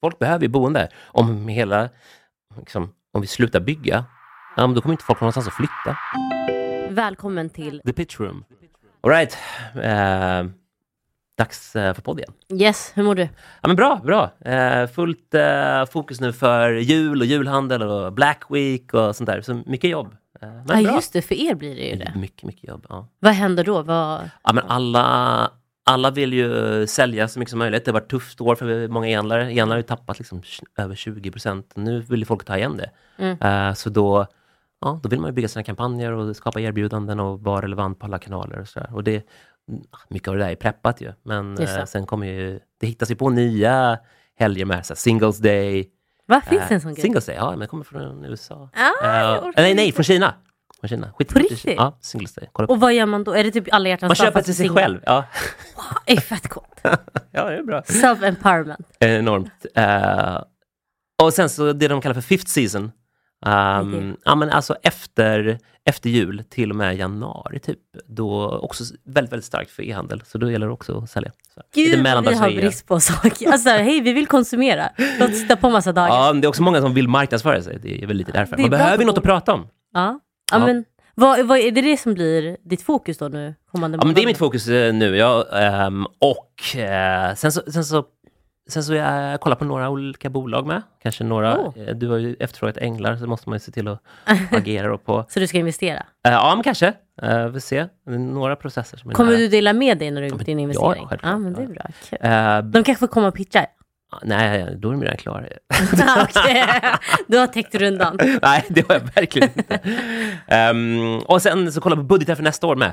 folk behöver ju boende. Om hela, liksom, om vi slutar bygga, ja, då kommer inte folk någonstans att flytta. Välkommen till The pitch room. All right. Eh, dags eh, för podd igen. Yes, hur mår du? Ja, men bra, bra. Eh, fullt eh, fokus nu för jul och julhandel och Black Week och sånt där. Så mycket jobb. Eh, Ja, bra. just det, för er blir det ju det. Mycket, mycket jobb. Ja. Vad händer då? Vad... Ja, men alla, alla vill ju sälja så mycket som möjligt. Det varit ett tufft år för många enlare. Enlare har ju tappat liksom över 20 procent. Nu vill ju folk ta igen det. Mm. Eh, så då, ja, då vill man ju bygga sina kampanjer och skapa erbjudanden och vara relevant på alla kanaler. Och, så där. och det, mm, Mycket av det där är preppat ju. Men eh, sen kommer ju, det hittas ju på nya helger med så här, Singles Day. Vad finns det en Eh, sån grej? Singles Day, ja men kommer från USA. Ah, Eh, nej, nej, från Kina. Från Kina. Skit, På riktigt? Ja, Singles Day. Kolla på. Och vad gör man då? Är det typ alla hjärtans Man dag köper fast till sig singel? själv. Ja. Det är fett coolt. ja, det är bra. Self-empowerment. Enormt. Eh, och sen så det de kallar för fifth season. Um, Okej. ja, men alltså efter, efter jul till och med januari typ. Då också väldigt, väldigt starkt för e-handel. Så då gäller det också att sälja. Så, Gud, lite vad vi mellandagsrea. har brist på saker. Alltså, hej, vi vill konsumera. Låt oss sitta på massa dagar. Ja, men det är också många som vill marknadsföra sig. Det är väl lite därför. Det är Man bra behöver ju något att prata om. Ja. Ja, Ja. men vad, vad, är det det som blir ditt fokus då nu? Kommande Ja, men det är mitt fokus eh, nu. Ja, ehm, och eh, sen så, sen så Sen så jag kollar på några olika bolag med. Kanske några. Oh. eh, Du har ju efterfrågat änglar, så måste man ju se till att agera då på. Så du ska investera? Eh, ja, men kanske. Uh, vi får se. Det är några processer som är Kommer nära. du dela med dig när du Ja, gjort men- din ja, investering? självklart. Ja, men det är bra. Eh, De kanske får komma och pitcha? Nej, då är de redan klara. Okej, du har täckt rundan. nej, det har jag verkligen inte. Ehm, och sen så kollar vi på budgetar för nästa år med.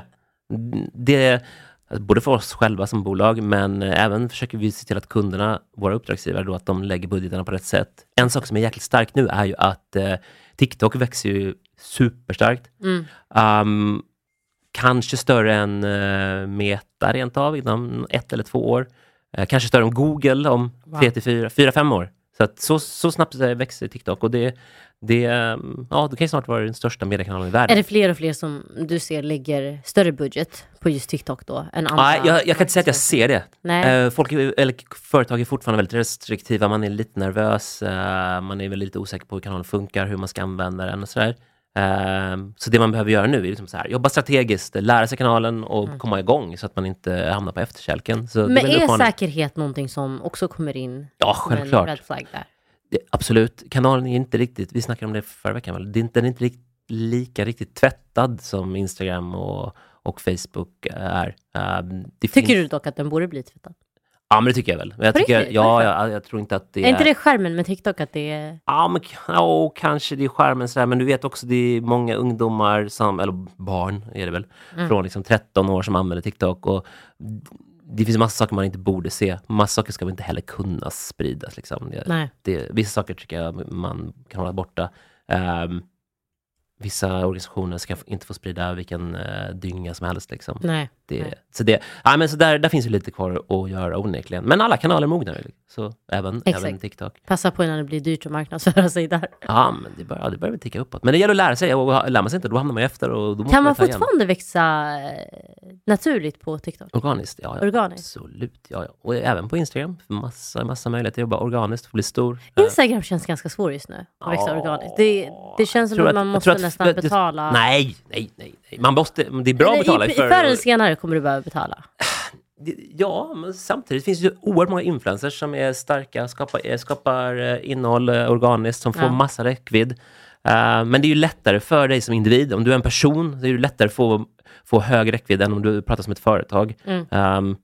Det, både för oss själva som bolag, men eh, även försöker vi se till att kunderna, våra uppdragsgivare, då, att de lägger budgetarna på rätt sätt. En sak som är jäkligt stark nu är ju att eh, TikTok växer ju superstarkt. Mm. Ehm, kanske större än uh, Meta rent av inom ett eller två år. Eh, kanske större än Google om Wow. tre till fyra, fyra, fem år. Så, att så, så snabbt växer TikTok och det, det, ehm, ja, det kan ju snart vara den största mediekanalen i världen. Är det fler och fler som du ser lägger större budget på just TikTok då? Än andra? Nej, jag, jag kan inte säga att jag ser det. Nej. Eh, folk, eller företag är fortfarande väldigt restriktiva, man är lite nervös, eh, man är väl lite osäker på hur kanalen funkar, hur man ska använda den och sådär. Eh, så det man behöver göra nu är liksom så här, jobba strategiskt, lära sig kanalen och komma igång så att man inte hamnar på efterkälken. Så Mm. Men är uppmaning. säkerhet någonting som också kommer in Ja, självklart. Det, absolut. Kanalen är inte riktigt, vi snackade om det förra veckan, väl? Det är inte, den är inte rikt, lika riktigt tvättad som Instagram och, och Facebook är. Det Tycker finns, du dock att den borde bli tvättad? Ja, men det tycker jag väl. Men jag tycker, riktigt? ja, jag, jag tror inte att det Är inte det skärmen med TikTok att det är... Ja, men, ja, kanske det är skärmen sådär, men du vet också det är många ungdomar, som, eller barn är det väl, Mm. från liksom 13 år som använder TikTok. Och det finns massa saker man inte borde se. Massa saker ska väl inte heller kunna spridas. Liksom. Det, det, vissa saker tycker jag man kan hålla borta. Ehm, vissa organisationer ska inte få sprida vilken uh, dynga som helst. Liksom. Nej. Det, Nej. så det, ja, men så där, där finns ju lite kvar att göra onekligen. Men alla kanaler mognar ju. Så även, Exakt. även TikTok. Passa på innan det blir dyrt att marknadsföra sig där. Ja, men det börjar, ja, det börjar väl ticka uppåt. Men det gäller att lära sig och lär man sig inte, då hamnar man ju efter. Och då måste Kan man igen. fortfarande växa eh, naturligt på TikTok? Organiskt? Ja, ja. Organiskt? Absolut. Ja, ja. Och även på Instagram. Massa, massa möjligheter att jobba organiskt, bli stor. Eh, Instagram känns ganska svår just nu, att växa Ja, organiskt. Det, det känns som att att- man måste nästan det- betala. Nej, nej, nej. Man måste, det är bra att betala i, för... Förr eller senare kommer du behöva betala. Ja, men samtidigt finns det ju oerhört många influencers som är starka, skapar, eh, skapar eh, innehåll eh, organiskt, som får Ja. massa räckvidd. Eh, men det är ju lättare för dig som individ. Om du är en person, det är det lättare att få, få hög räckvidd än om du pratar som ett företag. Mm. Ehm,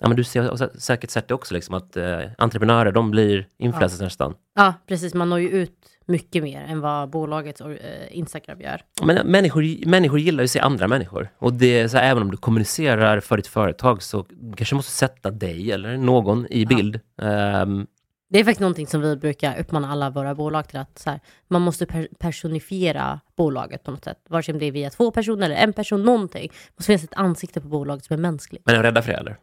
ja, men du ser säkert sett det också, liksom, att eh, entreprenörer, de blir influencers nästan. Ja, precis. Man når ju ut mycket mer än vad bolagets eh, Instagram gör. Men människor, människor gillar ju att se andra människor. Och det är så här, även om du kommunicerar för ditt företag så kanske du måste sätta dig eller någon i bild. Ehm, Det är faktiskt någonting som vi brukar uppmana alla våra bolag till att så här, man måste per personifiera bolaget på något sätt. Vare sig det är via två personer eller en person, någonting. Det måste finnas ett ansikte på bolaget som är mänskligt. men är de rädda för det eller?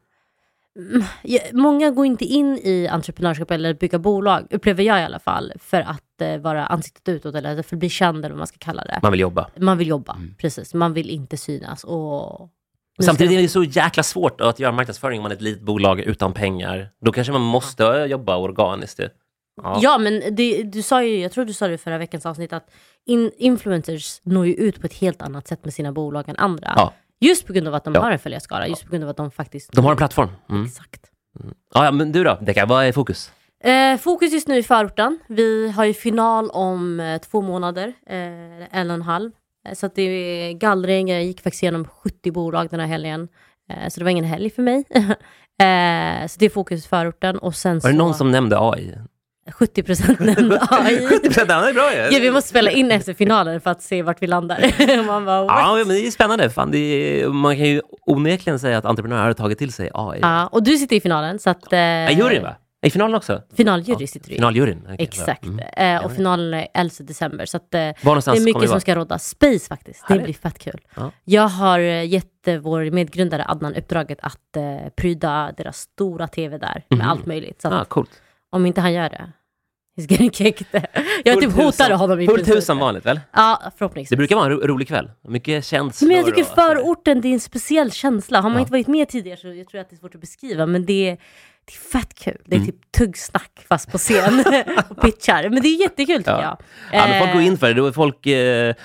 Ja, Många går inte in i entreprenörskap eller bygga bolag, upplever jag i alla fall, för att eh, vara ansiktet utåt eller för att bli känd eller vad man ska kalla det. Man vill jobba. Man vill jobba, precis. Man vill inte synas. Och... Samtidigt är det så jäkla svårt att göra marknadsföring om man är ett litet bolag utan pengar. Då kanske man måste jobba organiskt. Ja. Ja, men det, du sa ju, jag tror du sa det i förra veckans avsnitt, att in, influencers når ju ut på ett helt annat sätt med sina bolag än andra. Ja. Just på grund av att de Ja. har en följarskara, just på grund av att de faktiskt... De har en plattform. Mm. Exakt. Ja, ja, men du då, Decka, vad är fokus? Eh, fokus just nu i förorten. Vi har ju final om eh, två månader, eh, en och en halv. Eh, så det är gallring, jag gick faktiskt igenom 70 bolag den här helgen. Eh, så det var ingen helg för mig. eh, så det är fokus i förorten och sen Var så... det någon som nämnde AI? 70% nämnde AI. 70% det är bra ju! Ja, vi måste spela in efter finalen för att se vart vi landar. Man bara, what? Ja, men det är spännande. Fan, det är, man kan ju onekligen säga att entreprenörer har tagit till sig AI. Ja, och du sitter i finalen, så att... Eh, Ja, juryn va? I finalen också? Finaljury sitter du i. Finaljuryn? okej, Exakt. Mm. Eh, och finalen är 11 december. Så att, eh, det är mycket som ska råda. Space faktiskt. Det blir fett kul. Ja. Jag har eh, gett vår medgrundare Adnan uppdraget att eh, pryda deras stora tv där med Mhm. allt möjligt. Så att Ah, coolt. om inte han gör det, he's getting kicked. Jag typ hotade honom i Fullt hus som vanligt väl? Ja, Det förhoppningsvis. brukar vara en ro rolig kväll. Mycket känslor. Men jag tycker förorten, det är en speciell känsla. Har man Ja. inte varit med tidigare så jag tror att det är svårt att beskriva. Men det är, det är fett kul. Det är Mm. typ tuggsnack fast på scen och pitchar. Men det är jättekul tycker Ja. jag. Ja, men folk går Eh, in för det. Då är folk... Eh,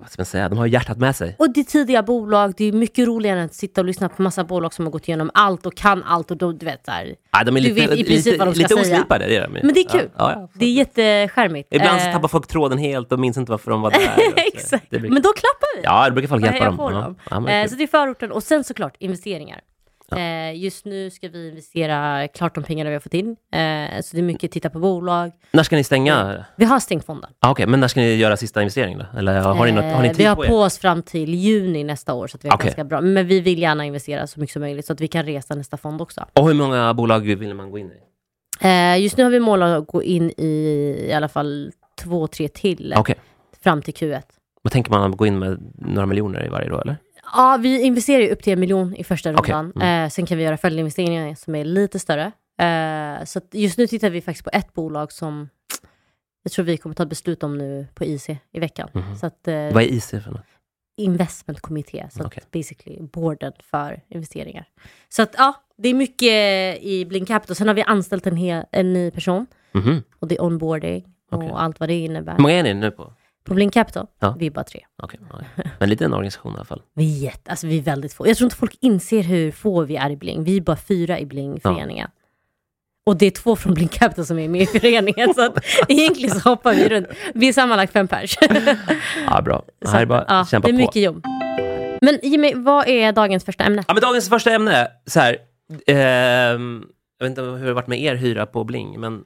vad ska man säga? De har hjärtat med sig. Och det är tidiga bolag, det är mycket roligare än att sitta och lyssna på massa bolag som har gått igenom allt och kan allt och då, du vet här. Ja, de är Du lite, vet i princip lite, vad de ska lite säga. oslipade. Det är de. Men det är kul. Ja, ja. Det är jättecharmigt. Ibland så Eh, tappar folk tråden helt och minns inte varför de var där. Exakt. Det blir- Men då klappar vi. Ja, det brukar folk Och hjälpa dem. dem. Ja, Eh, så det är förorten och sen såklart investeringar. Eh, just nu ska vi investera klart de pengarna vi har fått in. Eh, så det är mycket titta på bolag. När ska ni stänga? Vi har stängt fonden. Ah, Okej, men när ska ni göra sista investeringen då? Eller har ni, något, har ni Eh, tid vi har på på oss fram till juni nästa år så att vi har Okej. ganska bra. Men vi vill gärna investera så mycket som möjligt så att vi kan resa nästa fond också. Och hur många bolag vill man gå in i? Eh, just nu har vi mål att gå in i i alla fall två, tre till Okej, fram till Q1. vad tänker man gå in med några miljoner i varje då eller? Ja, vi investerar ju upp till en miljon i första rundan. mm. Eh, sen kan vi göra följdinvesteringar som är lite större. Eh, så just nu tittar vi faktiskt på ett bolag som jag tror vi kommer ta ett beslut om nu på IC i veckan. Mhm. Så att, eh, Vad är IC för något? investmentkommitté, så att basically boarden för investeringar. Så att ja, det är mycket i Blink Capital. Sen har vi anställt en, hel, en ny person Mhm. och det är onboarding och Okej. allt vad det innebär. Hur många är ni nu på? På Blink Capital, Ja. vi är bara tre. Okej, ja. men lite en organisation i alla fall. Vi är, jätte, alltså vi är väldigt få. Jag tror inte folk inser hur få vi är i Bling. Vi är bara fyra i Bling-föreningen. Och det är två från Blink Capital som är med i föreningen. så att egentligen så hoppar vi runt. Vi är sammanlagt fem pers. Ja, bra. Det här är bara ja, kämpa det är på. mycket jobb. Men Jimmy, vad är dagens första ämne? Ja, men dagens första ämne, så här. ehm, jag vet inte hur det har varit med er hyra på Bling, men...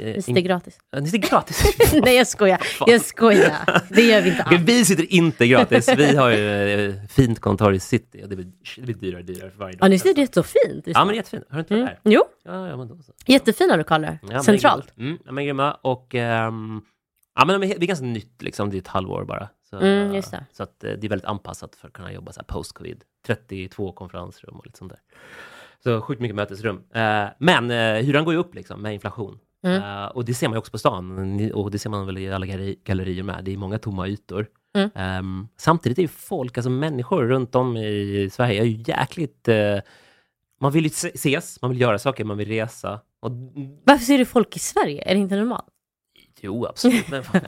eh, Vi sitter gratis. Ni sitter gratis. Nej jag skojar. Jag skojar. Det gör vi inte alls. vi sitter inte gratis. Vi har ju eh, fint kontor i city och det blir, det blir dyrare och dyrare för varje dag. Ja, ni ser det så fint. Ja, men är jättefint. Har du inte varit Mm. där? Jo, Ja, ja, men då så. jättefina lokaler. Ja, men Centralt. är grymma. Mm, ja, men grymma. Och ehm, ja, men det är är ganska nytt, liksom. det är ett halvår bara. Så, Mm, just det. så att, eh, det är väldigt anpassat för att kunna jobba så post-covid. 32 konferensrum och lite sånt där. Så sjukt mycket mötesrum. Eh, men eh, hyran går ju upp liksom, med inflation. Mm. Eh, och det ser man ju också på stan. Och det ser man väl i alla galleri, gallerier med. Det är många tomma ytor. Mm. Ehm, samtidigt är ju folk, alltså människor runt om i Sverige, är ju jäkligt... eh, man vill ju se- ses, man vill göra saker, man vill resa. Och Varför ser du folk i Sverige? Är det inte normalt? Jo, absolut. Men fan,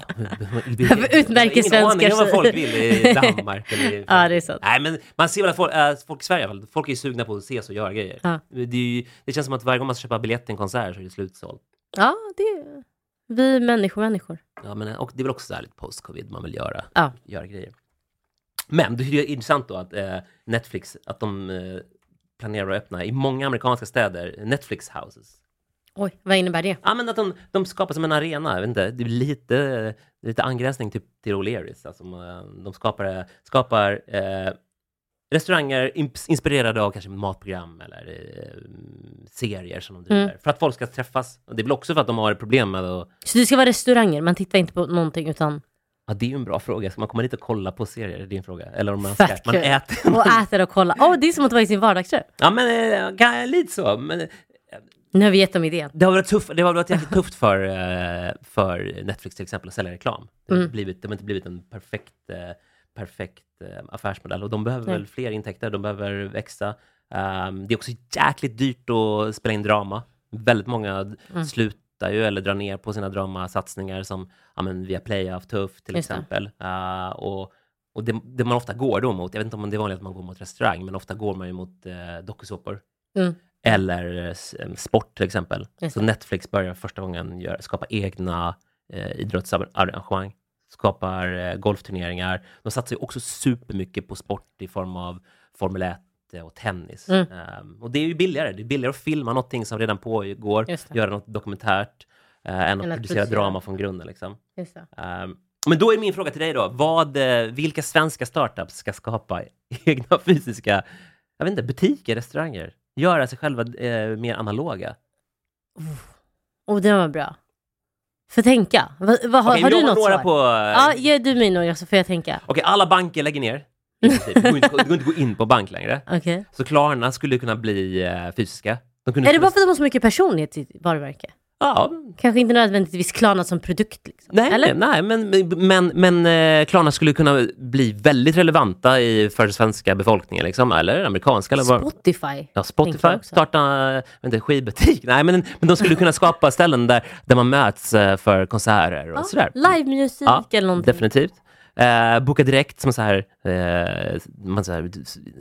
Utmärker Ingen aning om vad folk vill i Danmark. Eller Ja, det är sant. Nej, men man ser väl att folk, äh, folk i Sverige, folk är ju sugna på att ses och göra grejer. Ja. Det, ju, det känns som att varje gång man ska köpa biljett till en konsert så är det slutsålt. Ja, det är vi människor, människor. Ja, men, och det är väl också så här lite post-covid, man vill göra, Ja. göra grejer. Men det är intressant då att eh, Netflix, att de eh, planerar att öppna i många amerikanska städer Netflix houses. Oj, vad innebär det? Ja, men att de, de skapar som en arena. Jag vet inte, det är lite, lite angränsning till, till O'Learys. Alltså, de skapar, skapar eh, restauranger ins- inspirerade av kanske matprogram eller eh, serier som de driver. Mm. För att folk ska träffas. Och det är väl också för att de har problem med att... Så det ska vara restauranger, man tittar inte på någonting utan Ja, det är ju en bra fråga. Ska man komma dit och kolla på serier? Är din fråga. Eller om man, ska, Fett man kul. äter. och äter och kollar. Åh, det är som att vara i sin vardagsrum. Ja, men eh, lite så. Men Nu har vi gett dem idén. Det har varit, tuff, det har varit jäkligt tufft för, eh, för Netflix till exempel att sälja reklam. Det har, Mm. blivit, det har inte blivit en perfekt, eh, perfekt eh, affärsmodell och de behöver väl fler intäkter, de behöver växa. Um, det är också jäkligt dyrt att spela in drama. Väldigt många Mm. slut, kuttar ju eller drar ner på sina dramasatsningar som ja, men via Play of Tuff till Just exempel. Uh, och och det, det man ofta går då mot, jag vet inte om det är vanligt att man går mot restaurang, men ofta går man ju mot eh, dokusåpor. Mm. Eller eh, eh, sport till exempel. Så Netflix börjar första gången gör, skapa egna eh, idrottsarrangemang. Skapar eh, golfturneringar. De satsar ju också supermycket på sport i form av Formel 1 och tennis. Mm. Ehm, och det är ju billigare. Det är billigare att filma någonting som redan pågår, göra något dokumentärt, eh, än att Än att producera producera. drama från grunden. Liksom. Ehm, men då är min fråga till dig då, vad, eh, vilka svenska startups ska skapa egna fysiska jag vet inte, butiker, restauranger? Göra sig själva eh, mer analoga? Och den var bra. Får tänka. Va, va, har, Okej, har du något svar? på... Ja, ge du mig några så får jag tänka. Okej, alla banker lägger ner. Det går, inte, det går inte att gå in på bank längre. Okej. Så Klarna skulle kunna bli eh, fysiska. De kunde Är det bara för att de har så mycket personlighet i varumärke? Ja, Kanske inte nödvändigtvis Klarna som produkt liksom. nej, Eller? nej men, men, men eh, Klarna skulle kunna bli väldigt relevanta i, för svenska befolkningen, liksom, eller amerikanska. Eller vad. Spotify. Ja, Spotify, starta inte, skivbutik. Nej, men, men de skulle kunna skapa ställen där, där man möts eh, för konserter och Ja, sådär. Livemusik Ja, eller någonting. Definitivt. Eh, boka direkt som så här, eh, man så här,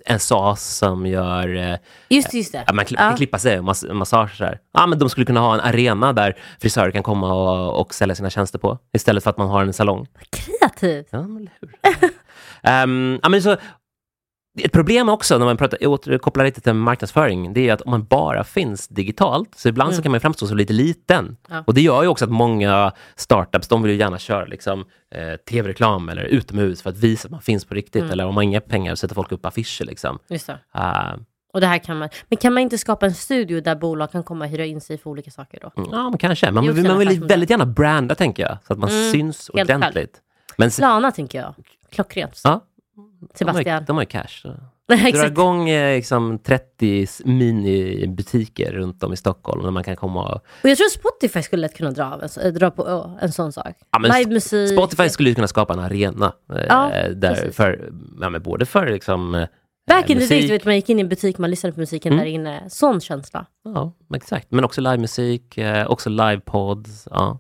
en SAS som gör, eh, Just just det. man kli- Ja. kan klippa sig och mas- massage. Så. Ja, men de skulle kunna ha en arena där frisörer kan komma och, och sälja sina tjänster på, istället för att man har en salong. Kreativt. Ja, men hur? Ehm, ja, men så, ett problem också när man pratar, återkopplar lite till marknadsföring, det är att om man bara finns digitalt, så ibland så Mm. kan man framstå som lite liten. Ja. Och det gör ju också att många startups, de vill ju gärna köra liksom, eh, tv-reklam eller utomhus för att visa att man finns på riktigt. Mm. Eller om man har inga pengar så sätter folk upp affischer. Liksom. Just det. Uh, Och det här kan man, men kan man inte skapa en studio där bolag kan komma och hyra in sig för olika saker då? ja, men kanske. Man, man en vill väldigt gärna branda, tänker jag, så att man Mm, syns ordentligt. Men Klarna tänker jag. Klockrent. ja, de har, ju, Sebastian. de har ju cash. Så. Dra igång eh, liksom 30 s- minibutiker runt om i Stockholm där man kan komma och... Och jag tror Spotify skulle lätt kunna dra, dra på ja, en sån sak. Ja, men Livemusik. Spotify skulle kunna skapa en arena. eh, Ja, där för, ja, men både för liksom, eh, Back in the musik. days, du vet, man gick in i en butik, man lyssnade på musiken Mm. där inne. Sån känsla. Ja, exakt. Men också livemusik, eh, också livepods. Ja.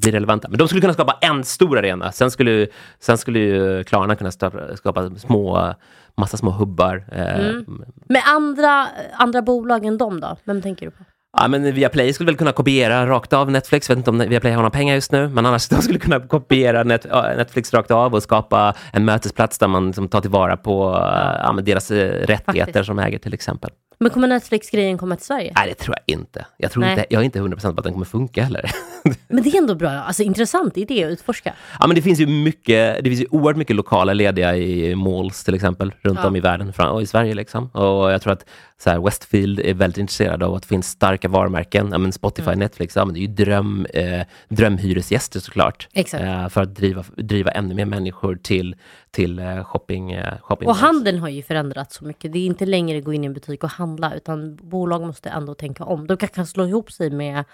Blir relevanta. Men de skulle kunna skapa en stor arena. Sen skulle, sen skulle ju Klarna kunna skapa, små, massa små hubbar. Eh, Mm. Men andra, andra bolag än dem då? Vem tänker du på? Ja, men Viaplay skulle väl kunna kopiera rakt av Netflix. Jag vet inte om Viaplay har några pengar just nu, men annars de skulle kunna kopiera Net, Netflix rakt av och skapa en mötesplats där man liksom tar tillvara på eh, ja, deras eh, rättigheter Faktiskt. som äger till exempel. Men kommer Netflix-grejen komma till Sverige? Nej, det tror jag inte. Jag, tror Nej. inte, jag är inte 100% på att den kommer funka heller. Men det är ändå bra, alltså intressant idé att utforska. Ja, men det finns ju mycket, det finns ju oerhört mycket lokala lediga i malls till exempel, runt Ja. om i världen och i Sverige. Liksom. Och jag tror att så här, Westfield är väldigt intresserad av att det finns starka varumärken. Ja, men Spotify, Mm. Netflix, ja, men det är ju dröm, eh, drömhyresgäster såklart. Eh, för att driva, driva ännu mer människor till, till eh, shopping, eh, shopping Och handeln har ju förändrats så mycket. Det är inte längre gå in i en butik och handla, utan bolag måste ändå tänka om. De kanske kan slå ihop sig med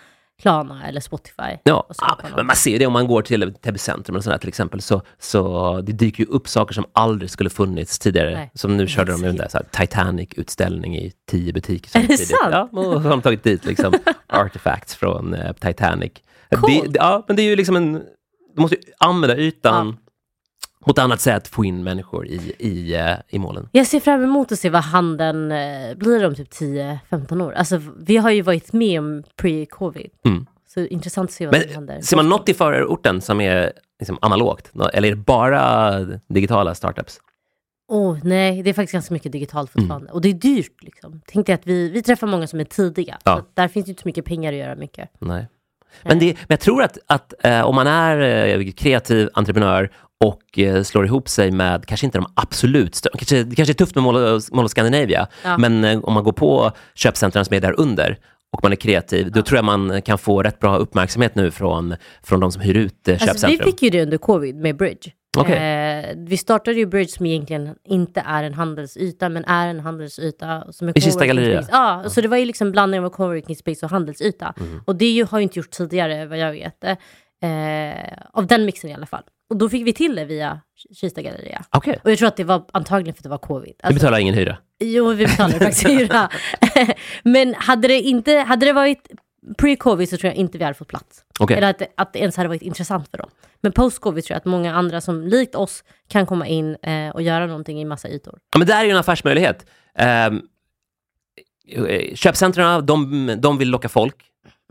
Klarna eller Spotify. Ja, och ja, något. men man ser det om man går till Täby centrum eller sådär till exempel, så, så det dyker ju upp saker som aldrig skulle funnits tidigare. Nej. Som nu körde de en där, Titanic-utställning i tio butiker Är det sant? Ja, och så har de tagit dit liksom artifacts från eh, Titanic. Det, Coolt. det- ja, men det är ju liksom en... Du måste ju använda ytan på ett annat sätt, få in människor i, i, eh, i målen. Jag ser fram emot att se vad handeln eh, blir om typ 10-15 år. Alltså, vi har ju varit med om pre-covid. Mm. Så intressant att se vad som Men händer. ser man något i förorten som är liksom analogt? Eller är det bara digitala startups? Oh, nej, det är faktiskt ganska mycket digitalt fortfarande. Och det är dyrt. Liksom. Tänk dig att vi, vi träffar många som är tidiga. Ja. Där finns ju inte så mycket pengar att göra mycket. Nej. Men, det, men jag tror att, att eh, om man är eh, kreativ entreprenör och eh, slår ihop sig med, kanske inte de absolut största, kanske, det kanske är tufft med Mall of, Scandinavia, Ja. men eh, om man går på köpcentren som är där under och man är kreativ, då tror jag man kan få rätt bra uppmärksamhet nu från, från de som hyr ut eh, Alltså, vi köpcentrum. fick ju det under covid med Bridge. Okej. Eh, vi startade ju Bridge som egentligen inte är en handelsyta, men är en handelsyta. Som är I Kista galleria? Ja, så det var ju liksom blandning av coworking space och handelsyta. Mm. Och det ju, har ju inte gjort tidigare, vad jag vet. Eh, av den mixen i alla fall. Och då fick vi till det via Kista galleria. Okej, Och jag tror att det var antagligen för att det var covid. du Alltså, betalar ingen hyra? Jo, vi betalade faktiskt hyra. Men hade det, inte, hade det varit pre-covid så tror jag inte vi hade fått plats. Okej. Eller att, att det ens hade varit intressant för dem. Men post-covid tror jag att många andra som likt oss kan komma in eh, och göra någonting i massa ytor. Ja, men det här är ju en affärsmöjlighet. Um, köpcentren, de, de vill locka folk.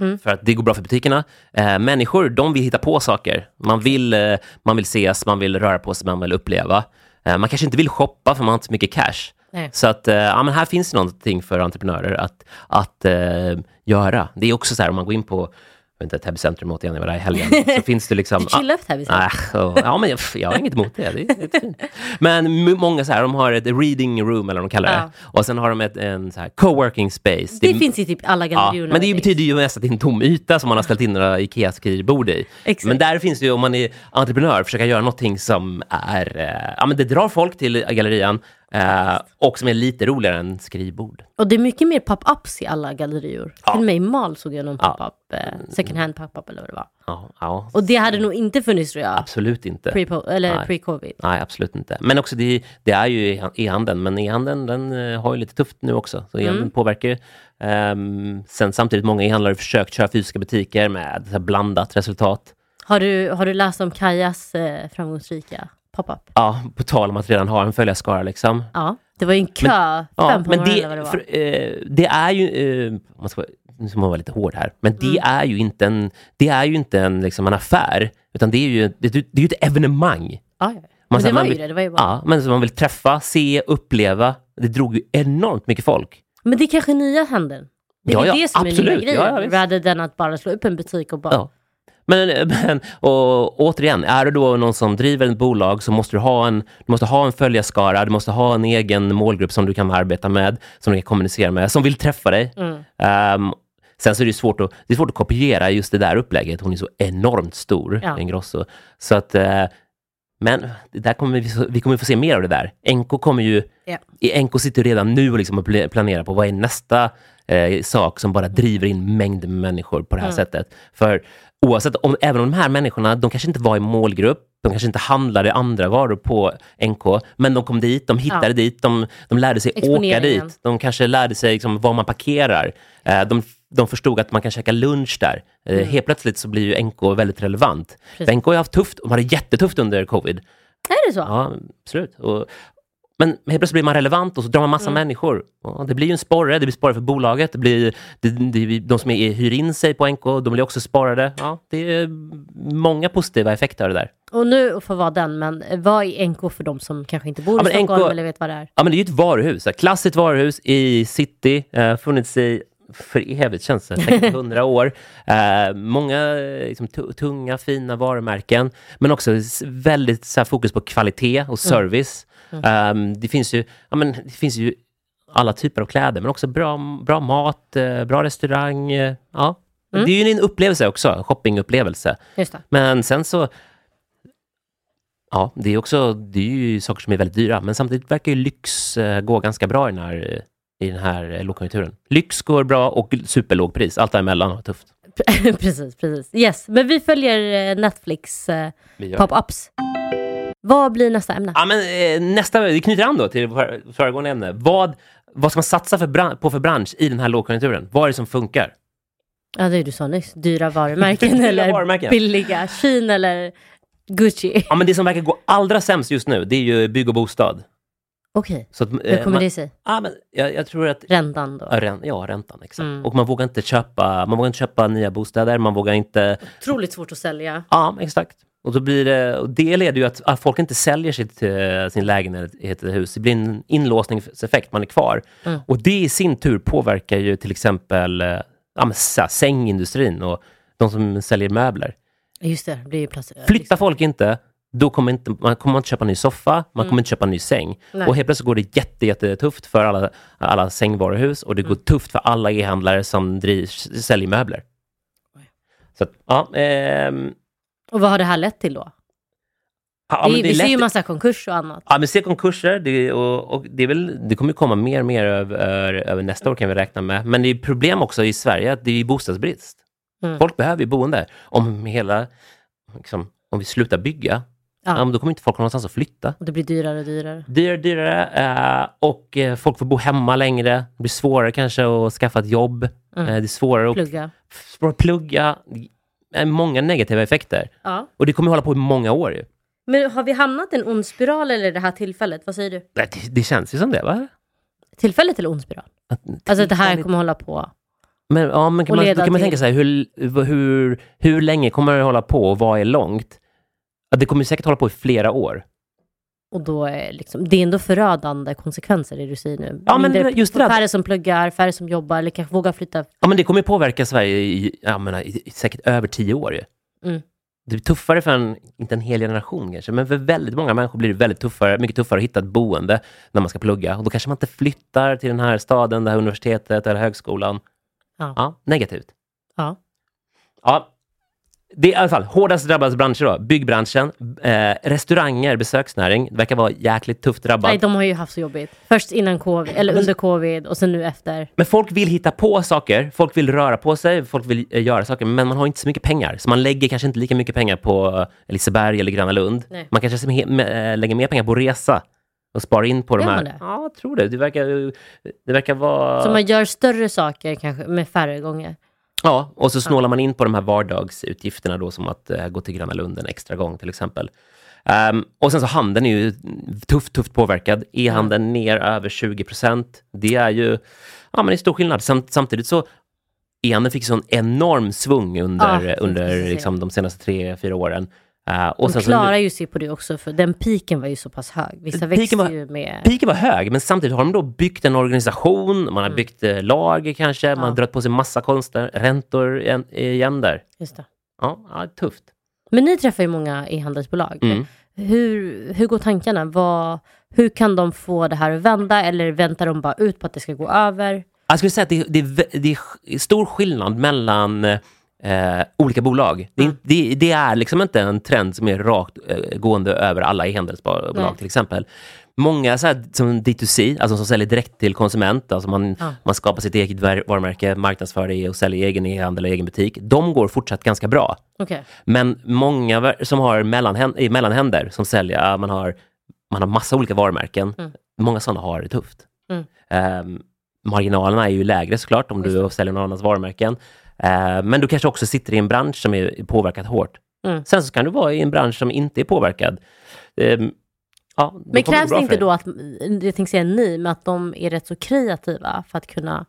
Mm. För att det går bra för butikerna. Eh, människor, de vill hitta på saker. Man vill, eh, man vill ses, man vill röra på sig, man vill uppleva. Eh, man kanske inte vill shoppa för man har inte så mycket cash. Nej. Så att, eh, ja, men här finns det någonting för entreprenörer att, att eh, göra. Det är också så här, om man går in på inte, Täby centrum återigen, jag var där i helgen, så finns det liksom... Du chillar vi säger. Ah, och- ja, men jag, jag har inget emot det. det, är, det är fint. Men många så här, de har ett reading room, eller vad de kallar det. Ja. Och sen har de ett, en så här coworking space. Det finns i typ alla Ja, gallerior. men det betyder ju mest att det är en tom yta som man har ställt in några IKEA-skrivbord i. Exakt. Men där finns det ju, om man är entreprenör, försöka göra någonting som är, eh, ja men det drar folk till gallerian eh, och som är lite roligare än skrivbord. Och det är mycket mer pop-ups i alla gallerior. Ja. Till och med i Mal såg jag någon Ja. pop-up, eh, second hand pop-up eller vad det var. Ja, ja Och det hade nog inte funnits tror jag, absolut inte. pre eller Nej. pre-covid. Nej, absolut inte. Men också det, det är ju e-handeln, men e-handeln den eh, har ju lite tufft nu också. Så e-handeln Mm. påverkar. Ehm, sen samtidigt, många e-handlare har försökt köra fysiska butiker med blandat resultat. Har du, har du läst om Kajas eh, framgångsrika pop-up? Ja, på tal om att redan ha en följarskara liksom. Ja, det var ju en kö, Ja, fem på men det, eller vad det var. för, eh, det är ju, eh, man ska, nu ska man vara lite hård här, men det Mm. är ju inte en, det är ju inte en, liksom en affär, utan det är ju, det, det är ju ett evenemang. ja, ja. Man Men det säger, var man ju vill- det, det var ju bara... Ja, men som man vill träffa, se, uppleva. Det drog ju enormt mycket folk. Men det är kanske nya handeln. Det är Ja, ja, det som är absolut. nya grejen, Ja, ja, rather than att bara slå upp en butik och bara... Men, men och, återigen, är du då någon som driver ett bolag så måste du ha en, du måste ha en följarskara, du måste ha en egen målgrupp som du kan arbeta med, som du kan kommunicera med, som vill träffa dig. Mm. Ehm, sen så är det svårt att, det är svårt att kopiera just det där upplägget. Hon är så enormt stor, Ja. Ingrosso. Så att, eh, men där kommer vi, vi kommer få se mer av det där. NK kommer ju, Ja. i NK sitter redan nu och liksom och planerar på vad är nästa eh, sak som bara driver in mängder med människor på det här Mm. sättet. För oavsett, om, även om de här människorna, de kanske inte var i målgrupp, de kanske inte handlade andra varor på NK, men de kom dit, de hittade Ja. dit, de, de lärde sig åka dit. De kanske lärde sig liksom var man parkerar. Eh, de, de förstod att man kan käka lunch där. Eh, Helt plötsligt så blir ju NK väldigt relevant. Mm. NK har haft tufft, de hade jättetufft under covid. Är det så? Ja, absolut. Och, men helt plötsligt blir man relevant och så drar man massa Mm. människor. Ja, det blir ju en sporre, det blir sporre för bolaget. Det blir, det, det, de som är, hyr in sig på NK, de blir också sparade. Ja, det är många positiva effekter av det där. Och nu får vara den, men vad är NK för de som kanske inte bor i Stockholm NK eller vet vad det är? Ja, men det är ju ett varuhus. Ett klassiskt varuhus i city. Eh, funnits i för evigt känns det, säkert hundra år. Eh, många liksom, tu- tunga, fina varumärken, men också väldigt så här, fokus på kvalitet och service. Eh, det, finns ju, ja, men, det finns ju alla typer av kläder, men också bra, bra mat, eh, bra restaurang. Eh, ja. Mm. Det är ju en upplevelse också, en shoppingupplevelse. Men sen så... Ja, det är också det är ju saker som är väldigt dyra, men samtidigt verkar ju lyx eh, gå ganska bra i den här, i den här lågkonjunkturen. Lyx går bra och superlåg pris. Allt däremellan var tufft. precis, precis. Yes, men vi följer Netflix eh, pop-ups. Vad blir nästa ämne? Ja, men, eh, nästa, vi knyter an då till för, föregående ämne. Vad, vad ska man satsa för på för bransch i den här lågkonjunkturen? Vad är det som funkar? Ja, det du sa nyss. Dyra varumärken Dyra eller varumärken. billiga. Shein eller Gucci. Ja, men det som verkar gå allra sämst just nu, det är ju bygg och bostad. Okej, Så att, hur eh, kommer man, det sig? ja, men jag, jag tror att Räntan då? Ja, rän- ja, räntan. Exakt. Mm. Och man vågar inte köpa, man vågar inte köpa nya bostäder, man vågar inte... Otroligt svårt att sälja. Ja, exakt. Och, då blir det, och det leder ju att, att folk inte säljer sitt, eh, sin lägenhet eller hus. Det blir en inlåsningseffekt, man är kvar. Mm. Och det i sin tur påverkar ju till exempel eh, ja, så sängindustrin och de som säljer möbler. Just det, det blir ju plats. Flyttar folk inte, då kommer inte, man kommer inte köpa en ny soffa, man kommer inte köpa en ny säng. Mm. Nej. Och helt plötsligt går det jätte, jättetufft för alla, alla sängvaruhus och det går tufft för alla e-handlare som driv, säljer möbler. Så att, ja, ehm, Och vad har det här lett till då? ja, det, men vi ser lätt- ju massa konkurs och annat. Ja, men se konkurser, det, och, och det, är väl, det kommer komma mer och mer över, över nästa år kan vi räkna med. Men det är problem också i Sverige att det är bostadsbrist. Mm. Folk behöver ju boende. Om hela, liksom, om vi slutar bygga, Ja. ja. då kommer inte folk ha någonstans att flytta. Och det blir dyrare och dyrare. Dyrare, dyrare eh, och eh, folk får bo hemma längre. Det blir svårare kanske att skaffa ett jobb. Mm. Eh, det är svårare att Plugga. att plugga, många negativa effekter. Ja. Och det kommer hålla på i många år ju. Men har vi hamnat i en ond spiral eller det här tillfället? Vad säger du? Det, det känns ju som det, va? Tillfället eller ond spiral? Att, Alltså att det här kommer hålla på. Men, ja, men kan man, då kan man till- tänka sig, hur, hur, hur länge kommer det hålla på och vad är långt? Ja, det kommer säkert hålla på i flera år. Och då är liksom, det är ändå förödande konsekvenser det du säger nu. Ja, men Mindre- just det Färre som pluggar, färre som jobbar eller kanske vågar flytta. Ja, men det kommer påverka Sverige i, jag menar, i, säkert över tio år ju. Mm. Det blir tuffare för en, inte en hel generation kanske, men för väldigt många människor blir det väldigt tuffare, mycket tuffare att hitta ett boende när man ska plugga. Och då kanske man inte flyttar till den här staden, det här universitetet eller högskolan. Ja. negativt. Ja. Ja, det är i alla fall hårdast drabbade branscher då. Byggbranschen, eh, restauranger, besöksnäring. Det verkar vara jäkligt tufft drabbat. Nej, de har ju haft så jobbigt. Först innan covid, eller under covid och sen nu efter. Men folk vill hitta på saker, folk vill röra på sig, folk vill eh, göra saker, men man har inte så mycket pengar. Så man lägger kanske inte lika mycket pengar på Liseberg eller Gröna Lund. Nej. Man kanske eh, lägger mer pengar på resa och sparar in på de här. man det? Ja, jag tror det. Det verkar, det verkar vara... Så man gör större saker kanske med färre gånger. Ja, och så snålar man in på de här vardagsutgifterna då, som att eh, gå till Gröna Lund en extra gång till exempel. Ehm, och sen så handeln är ju tufft, tufft påverkad. E-handeln ner över 20 procent. Det är ju ja, men det är stor skillnad. Samt, samtidigt så e-handeln fick sån enorm svung under, Ja, under liksom, de senaste tre, fyra åren. Uh, och De klarar ju sig på det också, för den piken var ju så pass hög. Vissa Piken växer var- ju med... Piken var hög, men samtidigt har de då byggt en organisation, man har Mm. byggt eh, lager kanske, man har Ja. dragit på sig massa konster, räntor igen, igen där. Just det. Ja, ja, tufft. Men ni träffar ju många e-handelsbolag. Mm. Hur, hur går tankarna? Vad, hur kan de få det här att vända? Eller väntar de bara ut på att det ska gå över? Jag skulle säga att det, det, det är stor skillnad mellan eh, olika bolag. Det, är Mm. inte- det, det är liksom inte en trend som är rakt eh, gående över alla e-handelsbolag Nej. till exempel. Många så här, som D2C, alltså som säljer direkt till konsument, alltså man, Ja. man skapar sitt eget var- varumärke, marknadsför det och säljer egen e-handel och egen butik. De går fortsatt ganska bra. Okej. Men många som har mellanhän- i mellanhänder som säljer, man har, man har massa olika varumärken. Mm. Många sådana har det tufft. Mm. Ehm, marginalerna är ju lägre såklart om du säljer någon annans varumärken. Ehm, men du kanske också sitter i en bransch som är påverkad hårt. Mm. Sen så kan du vara i en bransch som inte är påverkad. Ehm, ja, Men krävs det inte då att, jag tänkte säga ni, men att de är rätt så kreativa för att kunna...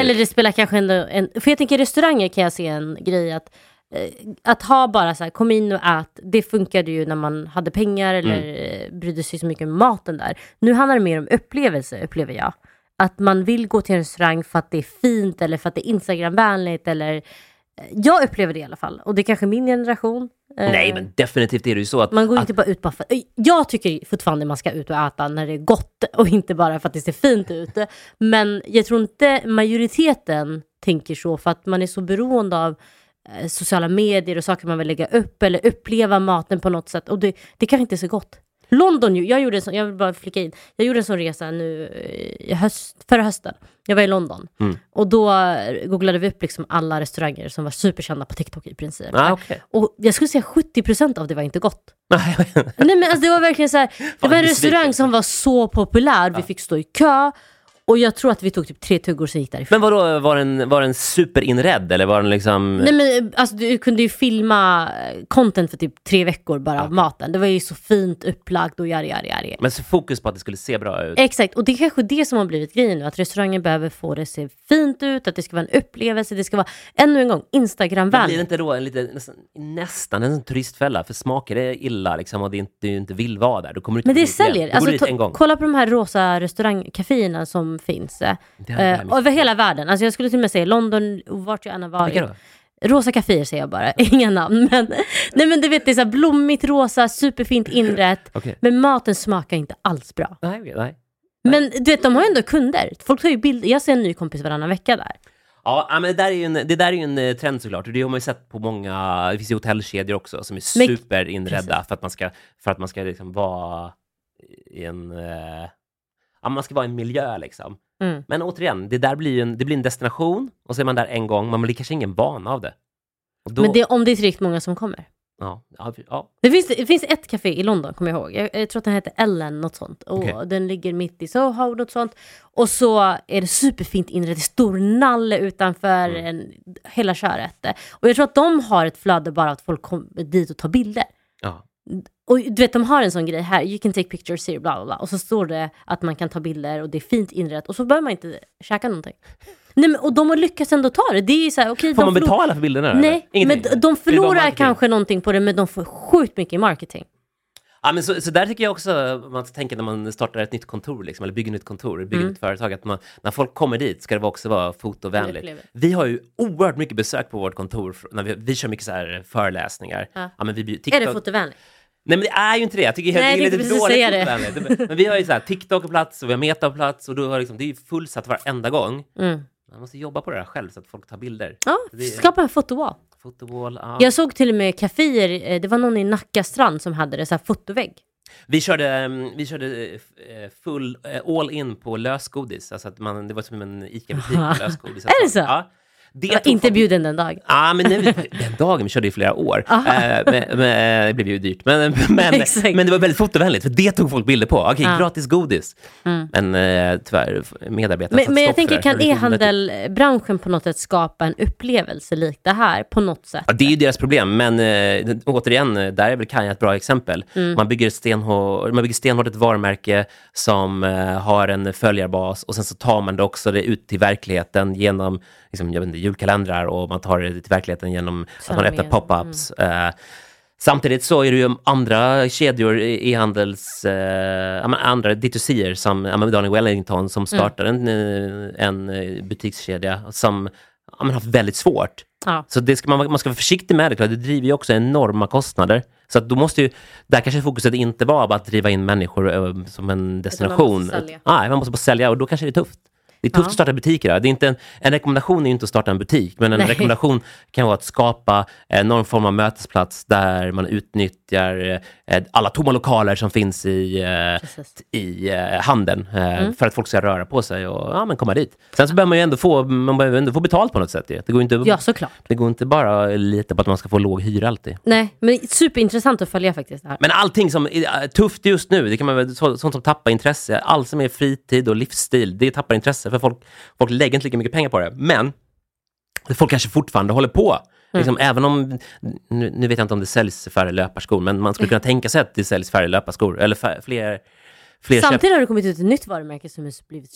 Eller det spelar kanske ändå en... För jag tänker restauranger kan jag se en grej att eh, att ha bara så här, kom in och ät, det funkade ju när man hade pengar eller Mm. eh, brydde sig så mycket om maten där. Nu handlar det mer om upplevelse, upplever jag. Att man vill gå till en restaurang för att det är fint eller för att det är Instagramvänligt eller... eh, Jag upplever det i alla fall. Och det är kanske min generation. Eh, Nej, men definitivt är det ju så att, Man går att inte bara ut bara för... Jag tycker fortfarande man ska ut och äta när det är gott och inte bara för att det ser fint ut. Men jag tror inte majoriteten tänker så för att man är så beroende av eh, sociala medier och saker man vill lägga upp eller uppleva maten på något sätt. Och det, det kanske inte är så gott. London, jag gjorde en sån, jag vill bara flika in, jag gjorde en sån resa nu eh, i höst, förra hösten. Jag var i London Mm. och då eh, googlade vi upp liksom alla restauranger som var superkända på TikTok i princip. ah, okej. Och jag skulle säga 70% av det var inte gott. Nej, men alltså det var verkligen så här, det var en restaurang som var så populär, vi fick stå i kö och jag tror att vi tog typ tre tuggor sen gick därifrån. Men vadå, var den, var den superinredd eller var den liksom... Nej men alltså du kunde ju filma eh, content för typ tre veckor bara av maten. Det var ju så fint upplagt och jari jari jari. Men så fokus på att det skulle se bra ut. Exakt, och det är kanske det som har blivit grejen nu, att restaurangen behöver få det att se fint ut, att det ska vara en upplevelse, det ska vara, ännu en gång, Men blir det Instagramvänligt. inte då en lite, nästan, nästan en turistfälla? För smakar det illa liksom, och det inte, du inte vill vara där, då kommer du inte Men det säljer. Alltså, en gång. kolla på de här rosa restaurangcaféerna som finns. Eh, eh, över hela världen. Alltså jag skulle till och med säga London, vart jag än har varit. Vilka då? Rosa kaféer säger jag bara, inga namn. Men, nej men du vet, det är så blommigt rosa, superfint inrätt. Okej. Men maten smakar inte alls bra. Nej, okej, nej. Men du vet, de har ju ändå kunder. Folk tar ju bilder. Jag ser en ny kompis varannan vecka där. Ja, men det där är ju en, det där är ju en eh, trend såklart. Det har man ju sett på många, det finns ju hotellkedjor också som är superinredda för att man ska, för att man ska liksom vara i en, eh, ja, man ska vara i en miljö liksom. Mm. Men återigen, det där blir ju en, det blir en destination och så är man där en gång, man blir kanske ingen van av det. Då, Men det, om det är tillräckligt många som kommer. Ja, ja, ja. Det finns, det finns ett café i London, kommer jag ihåg. Jag, jag tror att den heter Ellen, något sånt. Och Okej. Den ligger mitt i Soho, något sånt. Och så är det superfint inrett, stor nalle utanför Mm. en, hela köret. Och jag tror att de har ett flöde bara att folk kommer dit och tar bilder. ja. Och du vet, de har en sån grej här, you can take pictures here, bla bla bla. Och så står det att man kan ta bilder och det är fint inrett. Och så behöver man inte käka någonting. Nej, men, och de har lyckats ändå ta det. Det är ju så här, okej, Får de man betala för bilderna? Nej, men de- förlorar kanske någonting på det, men de får sjukt mycket i marketing. Ja, men så, så där tycker jag också man ska tänka när man startar ett nytt kontor, liksom, eller bygger ett nytt kontor, bygger Mm. ett företag, att man, när folk kommer dit ska det också vara fotovänligt. Vi har ju oerhört mycket besök på vårt kontor, när vi, vi kör mycket så föreläsningar. Ja. men vi, bjuder- Är TikTok, det fotovänligt? Nej men det är ju inte det, jag tycker Nej, det är lite dåligt säga det. Men vi har ju så här TikTok på plats och vi har Meta på plats och då har liksom, det är fullsatt varenda gång. Mm. Man måste jobba på det där själv så att folk tar bilder. Ja, Det skapa en fotowall. Fotowall, ja. Jag såg till och med kaféer, eh, det var någon i Nacka strand som hade det, så här fotovägg. Vi körde, mm, vi körde eh, full, eh, all in på lösgodis. Alltså att man, det var som en ICA-butik med lösgodis. Är det så? Ja. Det inte bjuden den dagen. Ja, men nej, den dagen vi körde i flera år. Eh, men, men, det blev ju dyrt. Men, men, men det var väldigt fotovänligt, för det tog folk bilder på. Okej, Ja. gratis godis. Mm. Men eh, tyvärr, medarbetarna Men, men jag tänker, kan e-handelbranschen på något sätt skapa en upplevelse lik det här på något sätt? Ja, det är ju deras problem, men eh, återigen, eh, där är väl Kaja ett bra exempel. Mm. Man, bygger stenhårt, man bygger stenhårt ett varumärke som eh, har en följarbas och sen så tar man det också det ut till verkligheten genom liksom, jag vet inte, julkalendrar och man tar det till verkligheten genom att man öppnar pop-ups. Eh, Samtidigt så är det ju andra kedjor, i- e-handels, eh, andra D2C som men Daniel Wellington som startade en, eh, en eh, butikskedja som har haft väldigt svårt. Ja. Så det ska man, man ska vara försiktig med det, det driver ju också enorma kostnader. Så att då måste ju, där kanske fokuset inte bara att driva in människor eh, som en destination. sälja. Nej, man måste bara sälja och då kanske det är tufft. Det är tufft Ja. att starta butiker. Det är inte en, en rekommendation är ju inte att starta en butik, men en Nej. rekommendation kan vara att skapa eh, någon form av mötesplats där man utnyttjar eh, alla tomma lokaler som finns i, eh, i eh, handeln eh, Mm. för att folk ska röra på sig och ja, men komma dit. Sen så behöver man ju ändå få, man behöver ändå få betalt på något sätt. Det går inte, Ja, såklart. det går inte bara att lita på att man ska få låg hyra alltid. Nej, men superintressant att följa faktiskt här. Men allting som är tufft just nu, det kan man så, sånt som tappar intresse, allt som är fritid och livsstil, det tappar intresse för folk, folk lägger inte lika mycket pengar på det. Men folk kanske fortfarande håller på. Liksom, även om, nu, nu vet jag inte om det säljs färre löparskor, men man skulle kunna tänka sig att det säljs färre löparskor, eller fär, fler, fler köp- Samtidigt har det kommit ut ett nytt varumärke som har blivit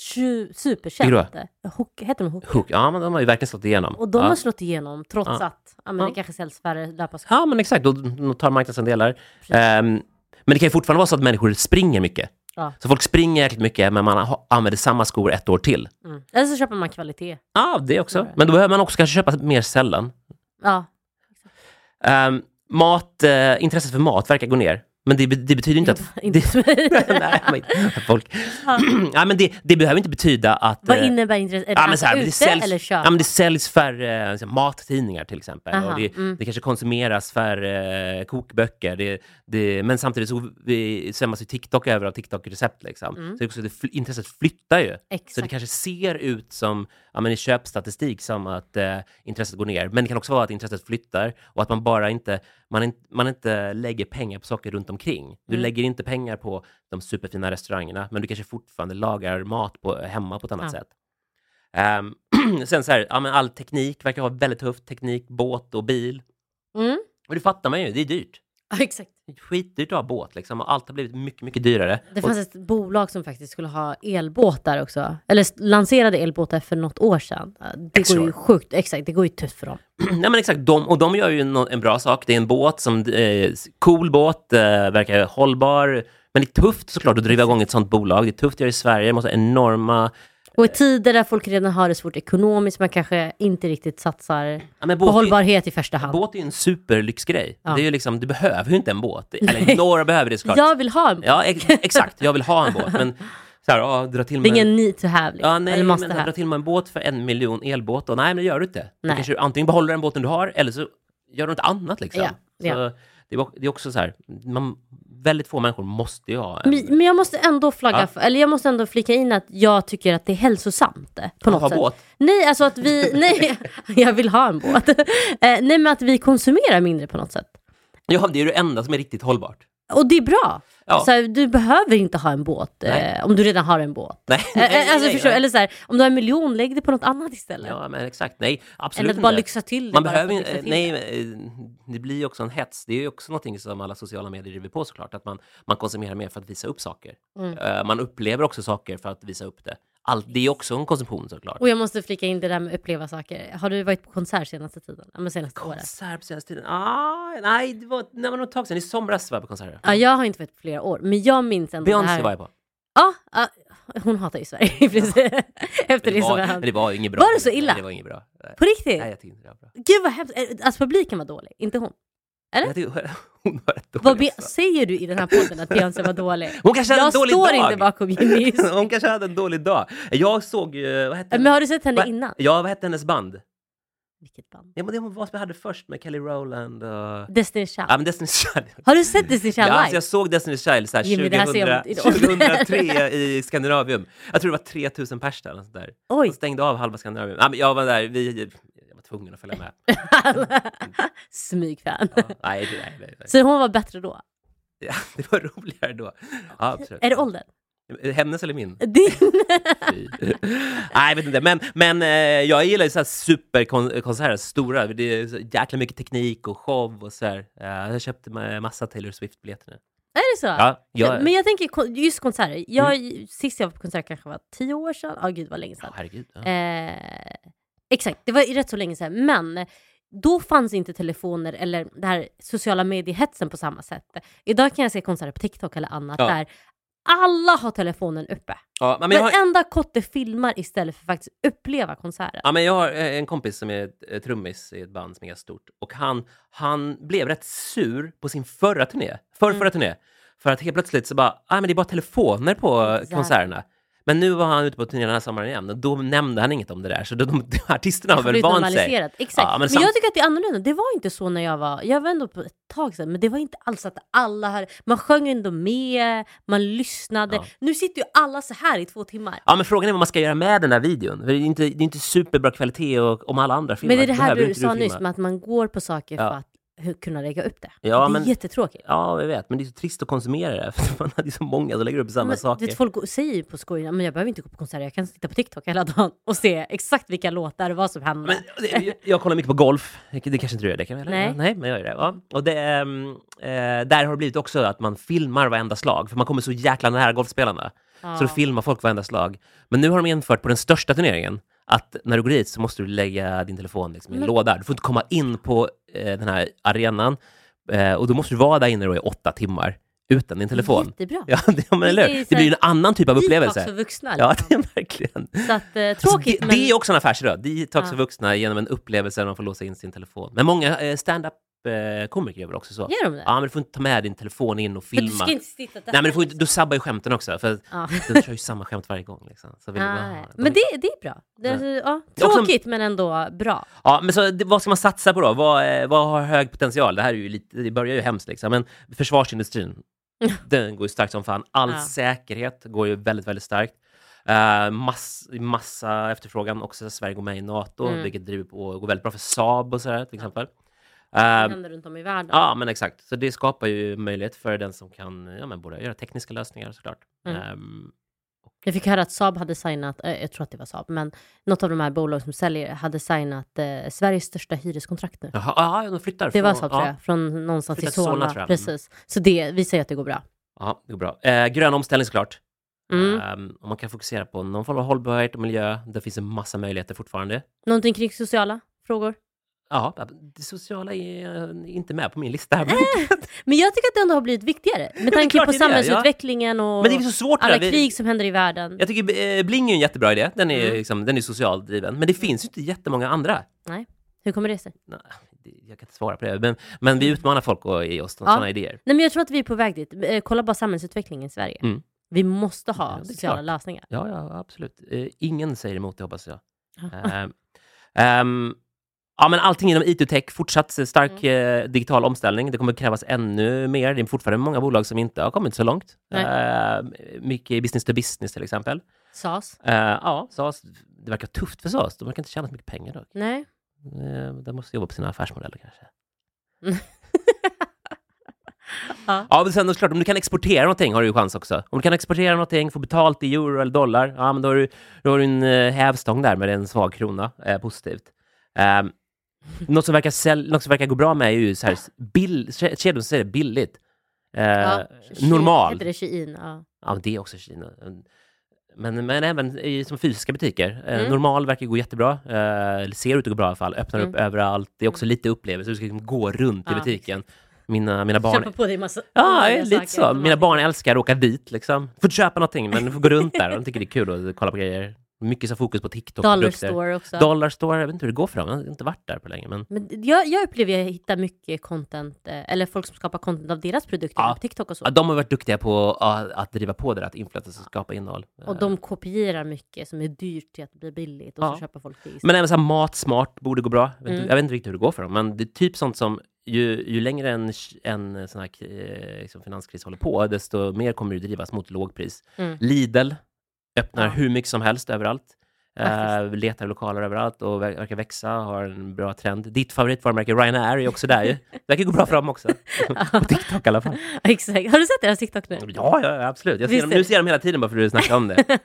superkänt. Hook, heter de Hook? Hook. Ja, men de har ju verkligen slått igenom. Och de ja. har slått igenom trots Ja. att ja, men Ja. det kanske säljs färre löparskor. Ja, men exakt. Då, då tar marknadsandelar. Ehm, men det kan ju fortfarande vara så att människor springer mycket. Ja. Så folk springer jäkligt mycket, men man ha- använder samma skor ett år till. Mm. Eller så köper man kvalitet. Ja, det också. Men då behöver man också kanske köpa mer sällan. Ja, Um, mat, eh, intresset för mat verkar gå ner. Men det, det betyder inte att... inte det, nej, men, folk, ja, men det, det behöver inte betyda att... Vad eh, innebär intresse? Är det Ja, men så här, men det, ute säljs, eller köpa? ja, men det säljs färre eh, så mattidningar till exempel. Aha, och det, mm. det kanske konsumeras färre eh, kokböcker. Men samtidigt så vi, svämmas ju TikTok över av TikTok-recept. Liksom. Mm. Så också, intresset flyttar ju. Så det Exakt. kanske ser ut som, ja, men i köpstatistik som att eh, intresset går ner. Men det kan också vara att intresset flyttar och att man bara inte, man inte, man inte lägger pengar på saker runt omkring. Du Mm. lägger inte pengar på de superfina restaurangerna, men du kanske fortfarande lagar mat på, hemma på ett annat Ja. sätt. Ehm, sen så här, ja, men all teknik verkar vara väldigt tufft. Teknik, båt och bil. Mm. Och det fattar man ju, det är dyrt. Ja, exakt. Skitdyrt att ha båt liksom. Och allt har blivit mycket, mycket dyrare. Det Och- fanns ett bolag som faktiskt skulle ha elbåtar också. Eller lanserade elbåtar för något år sedan. Det går ju sjukt, exakt, det går ju tufft för dem. Nej men exakt, de, och de gör ju en bra sak. Det är en båt som, eh, cool båt, eh, verkar hållbar. Men det är tufft såklart att driva igång ett sånt bolag. Det är tufft att göra i Sverige, det måste ha enorma... Och i tider där folk redan har det svårt ekonomiskt, man kanske inte riktigt satsar Ja, men på hållbarhet i första hand. båt är ju en superlyxgrej. Ja. Det är ju liksom, du behöver ju inte en båt. Eller några behöver det såklart. Jag vill ha en båt. Ja, ex exakt. Jag vill ha en båt. Men så här, ja, dra till Det är ingen need to have, liksom. Ja, nej, eller måste men dra till med en båt för en miljon elbåt. Och nej, men det gör du inte. Du kanske antingen behåller den båten du har, eller så gör du något annat liksom. Ja. Så det, är, också så här, man, väldigt få människor måste ju ha en... Men jag måste ändå flagga Ja. för, eller jag måste ändå flika in att jag tycker att det är hälsosamt. eh, På något ha sätt. båt. Nej, alltså att vi, nej, jag vill ha en båt. Eh, nej, men att vi konsumerar mindre på något sätt. Ja, det är det enda som är riktigt hållbart. Och det är bra. Ja. Så här, du behöver inte ha en båt eh, om du redan har en båt. Nej, Eh, eh, alltså, nej, förstår, nej. Eller så här, om du har en miljon, lägg det på något annat istället. Ja, men exakt. Nej, absolut Än att bara lyxa till det. Man behöver lyxa till nej, det. eh, det blir ju också en hets. Det är ju också någonting som alla sociala medier driver på såklart, att man, man konsumerar mer för att visa upp saker. Mm. Eh, Man upplever också saker för att visa upp det. Allt, det är också en konsumtion såklart. Och jag måste flika in det där med att uppleva saker. Har du varit på konsert senaste tiden? Ja, men senaste året? Konsert på senaste tiden? Ah, nej, det var, det var nog ett tag sedan. I somras var jag på konserter. Ja, jag har inte varit på flera år, men jag minns ändå det Beyoncé här. var jag på. Ja, ja, hon hatar ju Sverige i princip. Efter det, Det som var, men hände. det var inget bra. Var det så illa? Nej, det var inget bra. Nej, På riktigt? Nej, jag tyckte inte det var bra. Gud vad hemskt. Alltså publiken var dålig, inte hon. Eller? Jag tyckte, hon var rätt Vad dålig be- också. säger du i den här podden att Beyoncé var dålig? Hon kanske hade Jag en dålig står dag. inte bakom Jimmys. Hon kanske hade en dålig dag. Jag såg ju, vad hette Men har du sett henne Va- innan? Ja, vad hette hennes band? Vilket band? Ja, men det var vad som jag hade först med Kelly Rowland och... Destiny's Child. Ja, men Destiny's Child. Har du sett Destiny's Child Ja, live? alltså jag såg Destiny's Child så här Jimmy, det här ser jag 2000, inte idag. 2003 i Skandinavium. Jag tror det var 3000 pers där. eller sånt där. Oj. De stängde av halva Skandinavium. Ja, men jag var där, vi, jag tvungen att följa med. Smygfan. Ja, nej, nej, nej, nej. Så hon var bättre då? Ja, det var roligare då. Ja, absolut. Är det åldern? Hennes eller min? Din? Nej, jag vet inte. Men, men eh, jag gillar ju så här superkonserter, stora. Det är så jäkla mycket teknik och show och så här. Jag köpte ma- massa Taylor Swift-biljetter nu. Är det så? Ja, jag, Men jag tänker just konserter. Jag, Sist jag var på konsert kanske var tio år sedan. Ja, gud vad länge sedan. herregud. Ja. Eh, exakt, det var rätt så länge sedan. Men då fanns inte telefoner eller det här sociala mediehetsen på samma sätt. Idag kan jag se konserter på TikTok eller annat Ja. där alla har telefonen uppe. Ja, men jag har, Varenda kotte filmar istället för att faktiskt uppleva konserten. ja, men jag har eh, en kompis som är eh, trummis i ett band som är ganska stort. Och han, han blev rätt sur på sin förra turné, för Mm. förra turné. För att helt plötsligt så bara, ah, men det är bara telefoner på Exakt. konserterna. Men nu var han ute på turné den här sommaren igen och då nämnde han inget om det där. Så de, de, artisterna har väl vant sig. Exakt. Ja, men men samt- jag tycker att det är annorlunda. Det var inte så när jag var, jag var ändå på ett tag sedan, men det var inte alls att alla hör, man sjöng ändå med, man lyssnade. Ja. Nu sitter ju alla så här i två timmar. Ja, men frågan är vad man ska göra med den där videon. För det är inte, det är inte superbra kvalitet och, om alla andra filmar. Men det är det här du inte sa nyss, med att man går på saker Ja. för att kunna lägga upp det. Ja, det är men- jättetråkigt. Ja, jag vet. Men det är så trist att konsumera det. För man hade så många som lägger upp samma Men, saker. det, folk säger på skoj, men jag behöver inte gå på konserter, jag kan sitta på TikTok hela dagen och se exakt vilka låtar och vad som händer. Men, jag, jag kollar mycket på golf. Det kanske inte du gör? Det kan jag, Nej. Ja, nej, men jag gör det. Ja. Och det, eh, där har det blivit också att man filmar varenda slag. För man kommer så jäkla nära golfspelarna. ja. Så då filmar folk varenda slag. Men nu har de infört på den största turneringen att när du går dit så måste du lägga din telefon liksom i en Men- låda. Du får inte komma in på eh, den här arenan. Eh, och då måste du vara där inne i åtta timmar utan din telefon. Jättebra. Ja, det, men, eller, Det det blir en annan typ av Detox upplevelse. för vuxna. Ja, Liksom. det är verkligen. Så att, eh, Alltså, tråkigt, det, men... det är också en affärsröd. Detox Ja. för vuxna genom en upplevelse där man får låsa in sin telefon. Men många eh, stand-up-komiker gör väl också så. Gör de det? Ja, men du får inte ta med din telefon in och För du filma. ska inte sitta där. Nej, men du, får inte, du sabbar ju skämten också. För Ja. de kör ju samma skämt varje gång. Liksom. Så vill Ah, bara, de- men det, det är bra. Det, är, ja, Det är också- tråkigt men ändå bra. Ja, men så, det, vad ska man satsa på då? Vad, eh, vad har hög potential? Det här är ju lite, det börjar ju hemskt liksom. Men försvarsindustrin, den går ju starkt som fan. All Ja. säkerhet går ju väldigt, väldigt starkt. Uh, mass, massa efterfrågan också. Sverige går med i NATO, Mm. vilket driver på och går väldigt bra för Saab och sådär till exempel. Det Eh, händer runt om i världen. Ja, men exakt. Så det skapar ju möjlighet för den som kan ja, men både göra tekniska lösningar såklart. Mm. Ehm, Jag fick höra att Saab hade signat, eh, jag tror att det var Saab, men något av de här bolagen som säljer hade signat eh, Sveriges största hyreskontrakt nu. jaha, ja, de flyttar. Det var från- Saab tror jag, från någonstans till Solna, Solna. Precis. Så det visar ju att det går bra. Ja, det går bra. Eh, grön omställning såklart. Mm. Om man kan fokusera på någon form av hållbarhet och miljö. Det finns en massa möjligheter fortfarande. Någonting kring sociala frågor? Ja, det sociala är eh, inte med på min lista. här. Men jag tycker att det ändå har blivit viktigare. Med tanke på det det, samhällsutvecklingen och Men det är så svårt det alla. Vi- krig som händer i världen. Jag tycker eh, Bling är en jättebra idé. Den är, Mm. liksom, den är socialt driven. Men det finns ju inte jättemånga andra. Hur kommer det sig? Nej, det- Jag kan inte svara på det. Men, men vi utmanar folk att ge oss Ja. sådana idéer. Nej, men jag tror att vi är på väg dit. Eh, Kolla bara samhällsutvecklingen i Sverige. Mm. Vi måste ha Ja, det sociala lösningar. Ja, ja, absolut. Ingen säger emot det, hoppas jag. Ja. Ehm, ehm, ja, men allting inom IT och tech, fortsatt stark Mm. eh, digital omställning. Det kommer krävas ännu mer. Det är fortfarande många bolag som inte har kommit så långt. Ehm, mycket business to business till exempel. SAS? Uh, ja, SAS, det verkar tufft för SAS. De verkar inte tjäna så mycket pengar dock. Nej. Uh, de måste jobba på sina affärsmodeller kanske. Ja. Ja, men sen såklart, om du kan exportera någonting har du ju chans också. Om du kan exportera någonting, få betalt i euro eller dollar, ja, men då har du, då har du en eh, hävstång där med en svag krona. Eh, positivt. Något, som verkar säl- något som verkar gå bra med är ju så här, bill- kedjor som säger billigt. Eh, Ja, normal. Heter det Shein? Ja. Ja, det är också Kina. Men, men även i, som fysiska butiker. Eh, Mm. Normal verkar gå jättebra. Eh, ser ut att gå bra i alla fall. Öppnar upp Mm. överallt. Det är också lite upplevelse. Du ska liksom gå runt i Ja, butiken. Mina, mina barn... Köpa på dig massa Ja, lite saker så. Mina barn älskar att åka dit. Liksom. Får inte köpa någonting, men får gå runt där. De tycker det är kul att kolla på grejer. Mycket så fokus på Dollar TikTok-produkter. store också. Dollar store, jag vet inte hur det går för dem. Jag har inte varit där på länge. Men... Men jag, jag upplever att jag hittar mycket content, eh, eller folk som skapar content av deras produkter Ja. på TikTok och så. Ja, de har varit duktiga på att, att driva på det att influencers ska skapa innehåll. Och de kopierar mycket som är dyrt till att bli billigt och Ja. så köper folk det. Men även så här matsmart borde gå bra. Jag vet, inte- Mm. jag vet inte riktigt hur det går för dem, men det är typ sånt som ju, ju längre en, en sån här eh, liksom finanskris håller på, desto mer kommer det drivas mot lågpris. Mm. Lidl öppnar Ja. hur mycket som helst överallt. Faktiskt. letar lokaler överallt och ver- verkar växa, har en bra trend. Ditt favoritvarumärke Ryanair är också där ju. Verkar gå bra för dem också. På TikTok i alla fall. Exakt. Har du sett deras TikTok nu? Ja, ja absolut. Jag ser dem, nu ser jag dem hela tiden bara för att du snackar om det.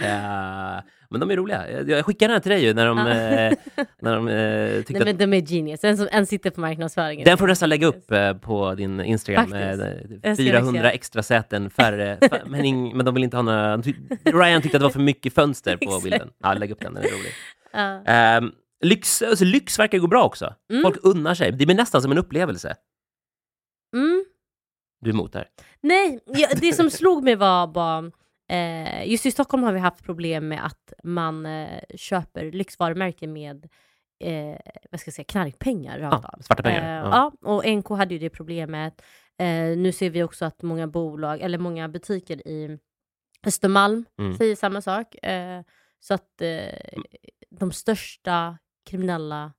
Eh, men de är roliga. Jag, jag skickar den här till dig ju när de, eh, när de eh, tyckte Nej, men de är genius. En, som, en sitter på marknadsföringen. Den får du nästan lägga upp eh, på din Instagram. Faktiskt. Med Jag ska 400 se. extra säten färre. men, ing, men de vill inte ha några... Ryan tyckte att det var för mycket fönster på bilden. Ja, lägg upp den, den är rolig. Ja. Ehm, lyx, alltså, lyx verkar gå bra också. Mm. Folk unnar sig. Det blir nästan som en upplevelse. Mm. Du är emot där. Nej, ja, det som slog mig var bara... Eh, just i Stockholm har vi haft problem med att man eh, köper lyxvarumärken med eh, vad ska jag säga, knarkpengar Ja, svarta pengar. Eh, Ja. ja. och NK hade ju det problemet. Eh, nu ser vi också att många bolag, eller många butiker i Östermalm Mm. säger samma sak. Eh, så att eh, de största kriminella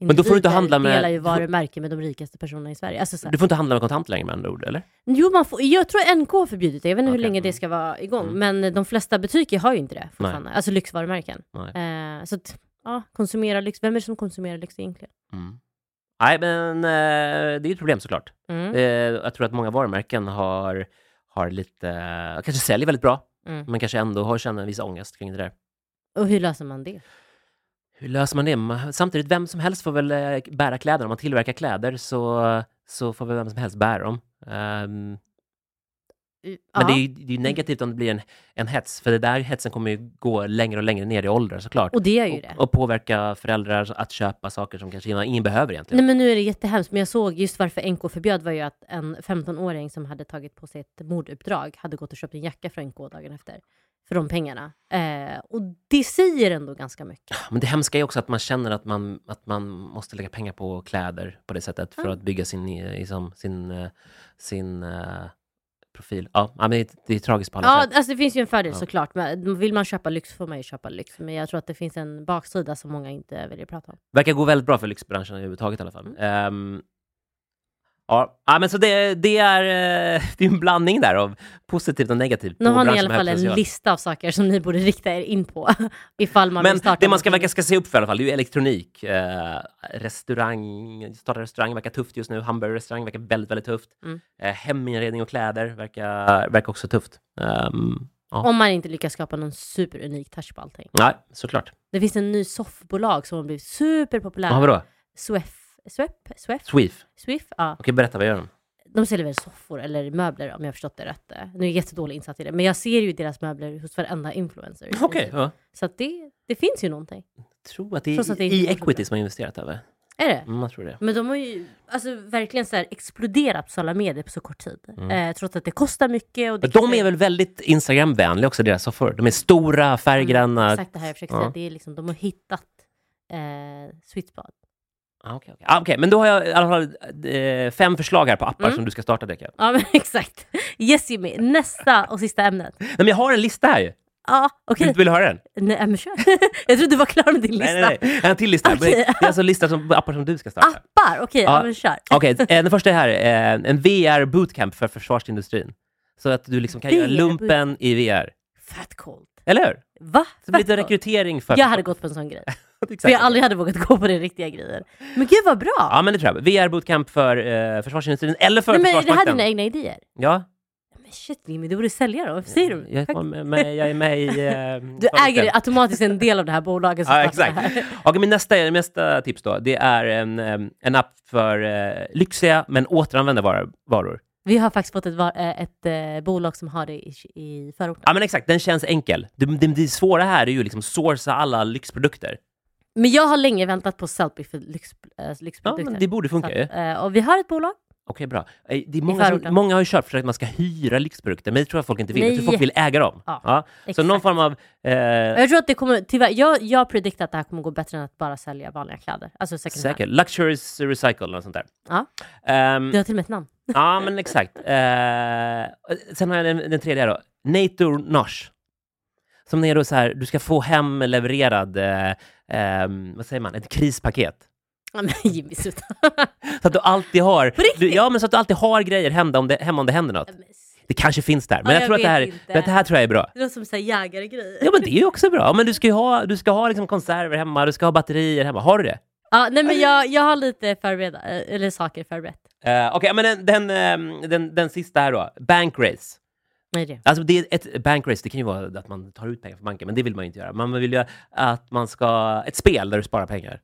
Men då får du inte handla med- delar ju varumärken med de rikaste personerna i Sverige. Alltså, så här, Du får inte handla med kontanter längre med andra ord, eller? Jo, man får, jag tror NK har förbjudit det. Jag vet inte hur Okej, länge det mm. ska vara igång. Mm. Men de flesta butiker har ju inte det fortfarande. Alltså lyxvarumärken. Eh, så att, ja, konsumera lyx. Vem är det som konsumerar lyx egentligen? Mm. Nej, men eh, det är ett problem såklart. Mm. Eh, jag tror att många varumärken har, har lite... kanske säljer väldigt bra, Mm. men kanske ändå har känner en viss ångest kring det där. Och hur löser man det? Hur löser man det? Samtidigt, vem som helst får väl eh, bära kläder. Om man tillverkar kläder så, så får väl vem som helst bära dem. Ja. Men det är ju det är ju negativt om det blir en, en hets, för det där hetsen kommer ju gå längre och längre ner i åldrar såklart. Och det gör ju Och, det. och påverka föräldrar att köpa saker som kanske ingen behöver egentligen. Nej men nu är det jättehemskt, men jag såg just varför NK förbjöd var ju att en 15-åring som hade tagit på sig ett morduppdrag hade gått och köpt en jacka från NK dagen efter. För de pengarna. Eh, och det säger ändå ganska mycket. Men det hemska är också att man känner att man, att man måste lägga pengar på kläder på det sättet för Ja. att bygga sin, eh, liksom, sin, eh, sin eh, profil. Ja, ja, men det, det är tragiskt på alla Ja, sätt. alltså det finns ju en fördel Ja. såklart. Men vill man köpa lyx får man ju köpa lyx. Men jag tror att det finns en baksida som många inte att prata om. Verkar gå väldigt bra för lyxbranschen överhuvudtaget i alla fall. Mm. Ehm, ja, ja, men så det, det, är, eh, det är en blandning där av positivt och negativt. Nu har ni i alla fall en lista av saker som ni borde rikta er in på. ifall man vill Men starta det man ska, någonting. verka ska se upp för i alla fall, det är ju elektronik. Eh, restaurang, starta restaurang verkar tufft just nu. Hamburgerrestaurang verkar väldigt, väldigt tufft. Mm. Eh, heminredning och kläder verkar, verkar också tufft. Ehm, ja. Om man inte lyckas skapa någon superunik touch på allting. Nej, såklart. Det finns en ny soffbolag som har blivit superpopulära. Ja, vadå? Swef, Swep, Swef, Sweef? Swiff, ja. Okej, berätta, vad gör de? De säljer väl soffor eller möbler om jag har förstått det rätt. Nu är jag jättedålig insatt i det, men jag ser ju deras möbler hos varenda influencer. Okej, ja. Så att det, det finns ju någonting. Jag tror att det är att det i, inte i equity som har investerat över. Är det? Mm, jag tror det. Men de har ju alltså, verkligen så här exploderat på sociala medier på så kort tid. Mm. Eh, trots att det kostar mycket. Och det Men de är väl väldigt Instagram-vänliga också, deras soffor. De är stora, färggranna. Mm, exakt det här jag försöker Ja. säga. Det är liksom, de har hittat eh, sweet spot. Ah, Okej, okej. Ah, okej, men då har jag i alla fall eh, fem förslag här på appar Mm. som du ska starta, Deka. Ja, men exakt. Yes Jimmy, nästa och sista ämnet. Nej, men jag har en lista här. Ja, okej. Vill, vill du höra den? Nej, men kör. jag trodde du var klar med din lista. Nej, nej, nej. En till lista. Okej. Det är alltså en lista som, appar som du ska starta. Appar? Okej, ja. Ja. men kör. Okej, eh, den första är här. eh, En VR bootcamp för försvarsindustrin. Så att du liksom kan göra VR lumpen i VR. Fett coolt. Eller hur? Va? Så det blir lite rekrytering för... Jag hade gått på en sån grej. För jag aldrig hade vågat gå på det riktiga grejer. Men gud vad bra! Ja, men det tror jag. VR-bootcamp för eh, försvarsindustrin, eller för Nej, men det här är dina egna idéer. Ja, Men shit Jimmy, du borde sälja dem. Varför säger du? jag är, med, jag är med i... Eh, Du äger automatiskt en del av det här bolaget. som Ja, exakt. Okej, min nästa, nästa tips då, det är en, em, en app för eh, lyxiga men återanvända varor. Vi har faktiskt fått ett, eh, ett eh, bolag som har det i, i förorten. Ja, men exakt. Den känns enkel. Det, det, det svåra här är ju liksom sourca alla lyxprodukter. Men jag har länge väntat på Sellpy för lyx, äh, Ja, lyxprodukter. men det borde funka ju. eh, och vi har ett bolag. Okej, bra. Eh, Det är många, som, många har ju kört för att man ska hyra lyxprodukter, men det tror jag folk inte vill. Jag tror Nej. folk vill äga dem. Ja, Så exakt. någon form av... Eh, Jag tror att det kommer, tyvärr, jag, jag prediktar att det här kommer gå bättre än att bara sälja vanliga kläder. Alltså second hand. säkert. Luxuries Recycle eller sånt där. Ja. Ehm, Du har till och med ett namn. Ja, men exakt. Eh, sen har jag den, den tredje här då. NATO Nosh. Som är då så här, du ska få hem levererad, eh, ehm, vad säger man, ett krispaket. Ja, men Jimmy, sluta. Så att du alltid har, du, ja, men så att du alltid har grejer hemma om det, hemma om det händer något. Det kanske finns där, men Ja, jag, jag tror att det här, inte. det här tror jag är bra. Det låter som en jägaregrej. Ja, men det är också bra. Men du ska ju ha, du ska ha liksom konserver hemma, du ska ha batterier hemma. Har du det? Ja, nej, men jag, jag har lite förberedda, eller saker förberett. Uh, Okej, men den, den, ehm, den, den sista här då. Bankrace. Nej, det. Alltså det är ett bankrace, det kan ju vara att man tar ut pengar från banken, men det vill man ju inte göra. Man vill ju att man ska, ett spel där du sparar pengar.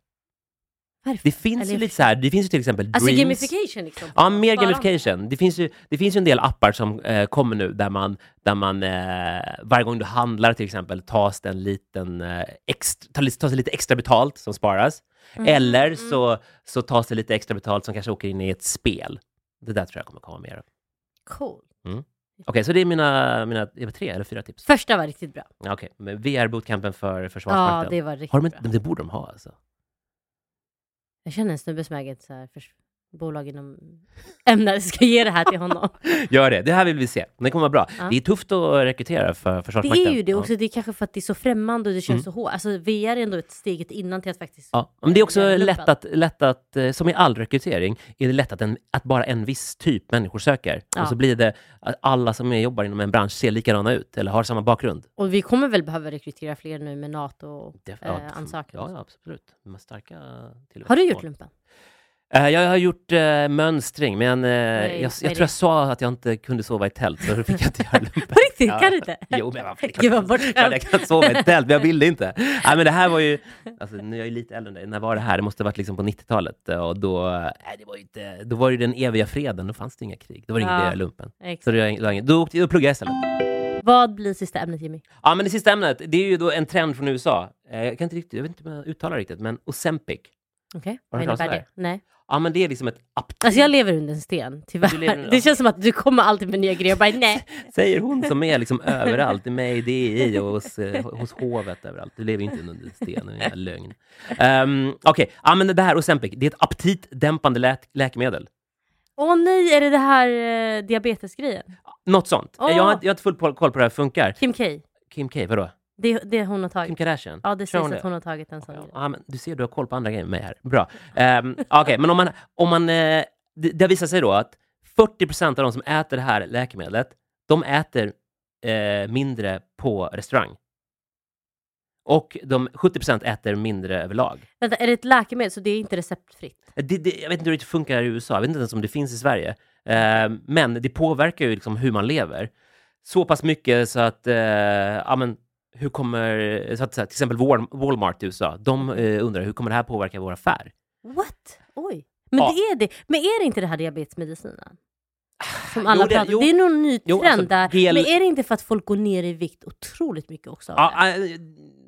Varför? Det finns Eller- ju lite så här, det finns ju till exempel Alltså Dreams. gamification liksom? Ja, mer gamification. Det finns ju, det finns ju en del appar som eh, kommer nu där man, där man eh, varje gång du handlar till exempel tas det en liten eh, extra, tas, tas lite extra betalt som sparas. Mm, Eller mm. så, så tas det lite extra betalt som kanske åker in i ett spel. Det där tror jag kommer komma mer. Cool. Okej, så det är mina, mina är tre eller fyra tips. Första var riktigt bra. Ja, Okej, men VR-bootcampen för Ja, Försvarsmakten. det var riktigt de, bra. det borde de ha alltså. Jag känner en snubbe som äger ett så här förs- bolag inom ämnet. Ska ge det här till honom. Gör det, det här vill vi se. Det kommer vara bra. Ja. Det är tufft att rekrytera för Det Försvarsmakten. är ju det Ja. också. Det är kanske för att det är så främmande och det känns Mm. så hårt. Alltså VR är ändå ett steget innan till att faktiskt... Ja, men det är också lätt att, lätt att, eh, som i all rekrytering, är det lätt att, en, att bara en viss typ människor söker. Ja. Och så blir det att alla som jobbar inom en bransch ser likadana ut eller har samma bakgrund. Och vi kommer väl behöva rekrytera fler nu med NATO Det- eh. Ja, ja, absolut. De starka tillväxt. Har du gjort lumpen? Eh, Jag har gjort uh, mönstring, men eh, jag, jag tror jag sa att jag inte kunde sova i tält, så då fick jag inte göra lumpen. På riktigt? Kan du inte? Jo, men varför? Gud vad bortskämd. jag kan sova i tält, men jag ville inte. Nej, men det här var ju, alltså, nu är jag ju lite äldre än dig. När var det här? Det måste ha varit liksom på 90-talet. eh, Och då, nej, det var inte, då var det ju den eviga freden, då fanans det inga krig. Då var det ingen Ja. idé att göra lumpen. Så Exakt. var ingen, då, åkte, då pluggade jag istället. Vad blir sista ämnet Jimmy? Ja, men det sista ämnet, det är ju då en trend från USA. Jag, kan inte riktigt, jag vet inte om jag uttalar riktigt, men Ozempic. Okej, Har du vad hört talas om innebär det? Nej. Ja, men det är liksom ett aptit, Alltså jag lever under en sten, Du lever tyvärr. under- Det känns som att du kommer alltid med nya grejer. Jag bara nej. säger hon som är liksom överallt, i DI och hos, eh, hos hovet överallt. Du lever inte under en sten, det är en jävla lögn. Um, Okej, ja, men det här Ozempic, det är ett aptitdämpande lä läkemedel. Åh nej, är det det här eh, diabetesgrejen? Något sånt. Jag, har, inte- jag har inte full koll på hur det här funkar. Kim K. Kim K, vadå? Det, det hon har Kim tagit. Kardashian? Ja, det sägs att hon har tagit en sån grej. Ja, men du ser, du har koll på andra grejer med mig här. Bra. Um, Okej, men om man... Om man eh, det, det har visat sig då att 40% av de som äter det här läkemedlet, de äter eh, mindre på restaurang. Och de 70% äter mindre överlag. Vänta, är det ett läkemedel så det är inte receptfritt? Det, det, jag vet inte hur det funkar i USA, jag vet inte ens om det finns i Sverige. Eh, men det påverkar ju liksom hur man lever. Så pass mycket så att, eh, ja men, hur kommer, så att, så här, till exempel Wal- Walmart i USA, de eh, undrar hur kommer det här påverka vår affär? What? Oj. Men Ja. det är det. Men är det inte det här diabetesmedicinen? Som Jo, alla det- pratar jo. Det är nog en ny Jo, trend alltså, där. GL Men är det inte för att folk går ner i vikt otroligt mycket också? Ja, eh,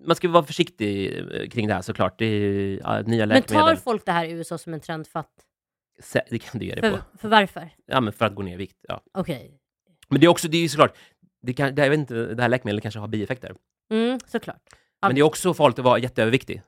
man ska vara försiktig eh, kring det här såklart. Det är ja, nya Men läkemedel. tar folk det här i USA som en trend för att... Det kan du göra det För, på. för varför? Ja, men för att gå ner i vikt. Ja. Okej. Men det är också, det är ju såklart, det, kan, det, jag vet inte, det här läkemedlet kanske har bieffekter. Mm, såklart. Men det är också farligt att vara jätteöverviktig.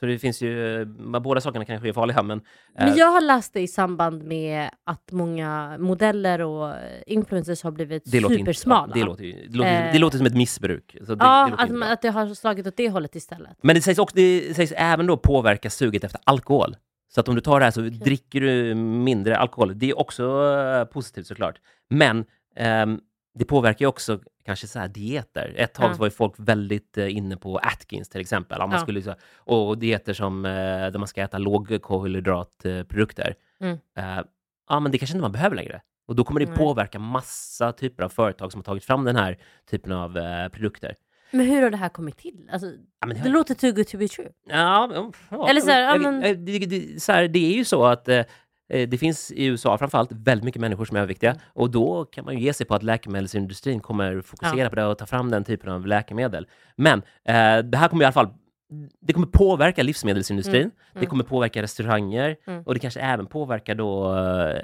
Så det finns ju, eh, båda sakerna kanske är farliga, men... eh, Men jag har läst det i samband med att många modeller och influencers har blivit det låter inte, supersmala. det, låter, det, låter, Eh. det låter som ett missbruk. Så det, ja, det att, att det har slagit åt det hållet istället. Men det sägs, också, det sägs även då påverka suget efter alkohol. Så att om du tar det här så dricker du mindre alkohol. Det är också positivt såklart. Men ehm, det påverkar ju också kanske så här dieter. Ett tag Ja. var ju folk väldigt eh, inne på Atkins till exempel. Man Ja. skulle, och dieter som, eh, där man ska äta lågkolhydratprodukter. Mm. Eh, ja, men det kanske inte man behöver längre. Och då kommer det påverka massa typer av företag som har tagit fram den här typen av produkter. Men hur har det här kommit till? Alltså, Ja, men det det låter too good to be true. Ja, ja, Eller så här, men- det, det, det är ju så att eh, det finns i USA framförallt väldigt mycket människor som är överviktiga och då kan man ju ge sig på att läkemedelsindustrin kommer fokusera på det och ta fram den typen av läkemedel. Men eh, det här kommer i alla fall det kommer påverka livsmedelsindustrin, Mm, det mm. kommer påverka restauranger Mm. och det kanske även påverkar då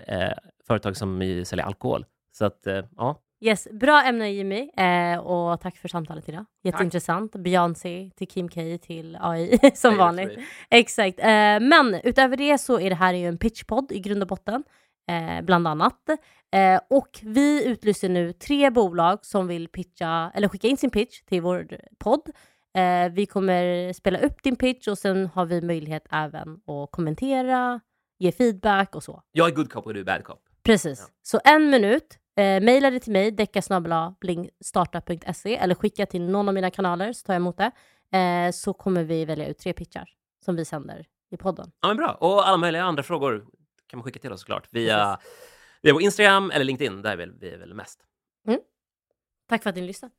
eh, företag som säljer alkohol. Så att, eh, ja. Yes, bra ämne Jimmy eh, och tack för samtalet idag. Jätteintressant. Beyoncé till Kim K till AI som vanligt. Exakt. Eh, men utöver det så är det här ju en pitchpodd i grund och botten, eh, bland annat. Eh, och vi utlyser nu tre bolag som vill pitcha, eller skicka in sin pitch till vår podd. Eh, vi kommer spela upp din pitch och sen har vi möjlighet även att kommentera, ge feedback och så. Jag är good cop och du är bad cop. Precis. Ja. Så en minut. Eh, maila det till mig, deckasnabelablingstartup.se eller skicka till någon av mina kanaler så tar jag emot det. Eh, så kommer vi välja ut tre pitchar som vi sänder i podden. Ja, men bra. Och alla möjliga andra frågor kan man skicka till oss såklart. Via, via vår Instagram eller LinkedIn, där är vi, vi är väl mest. Tack för att ni lyssnade.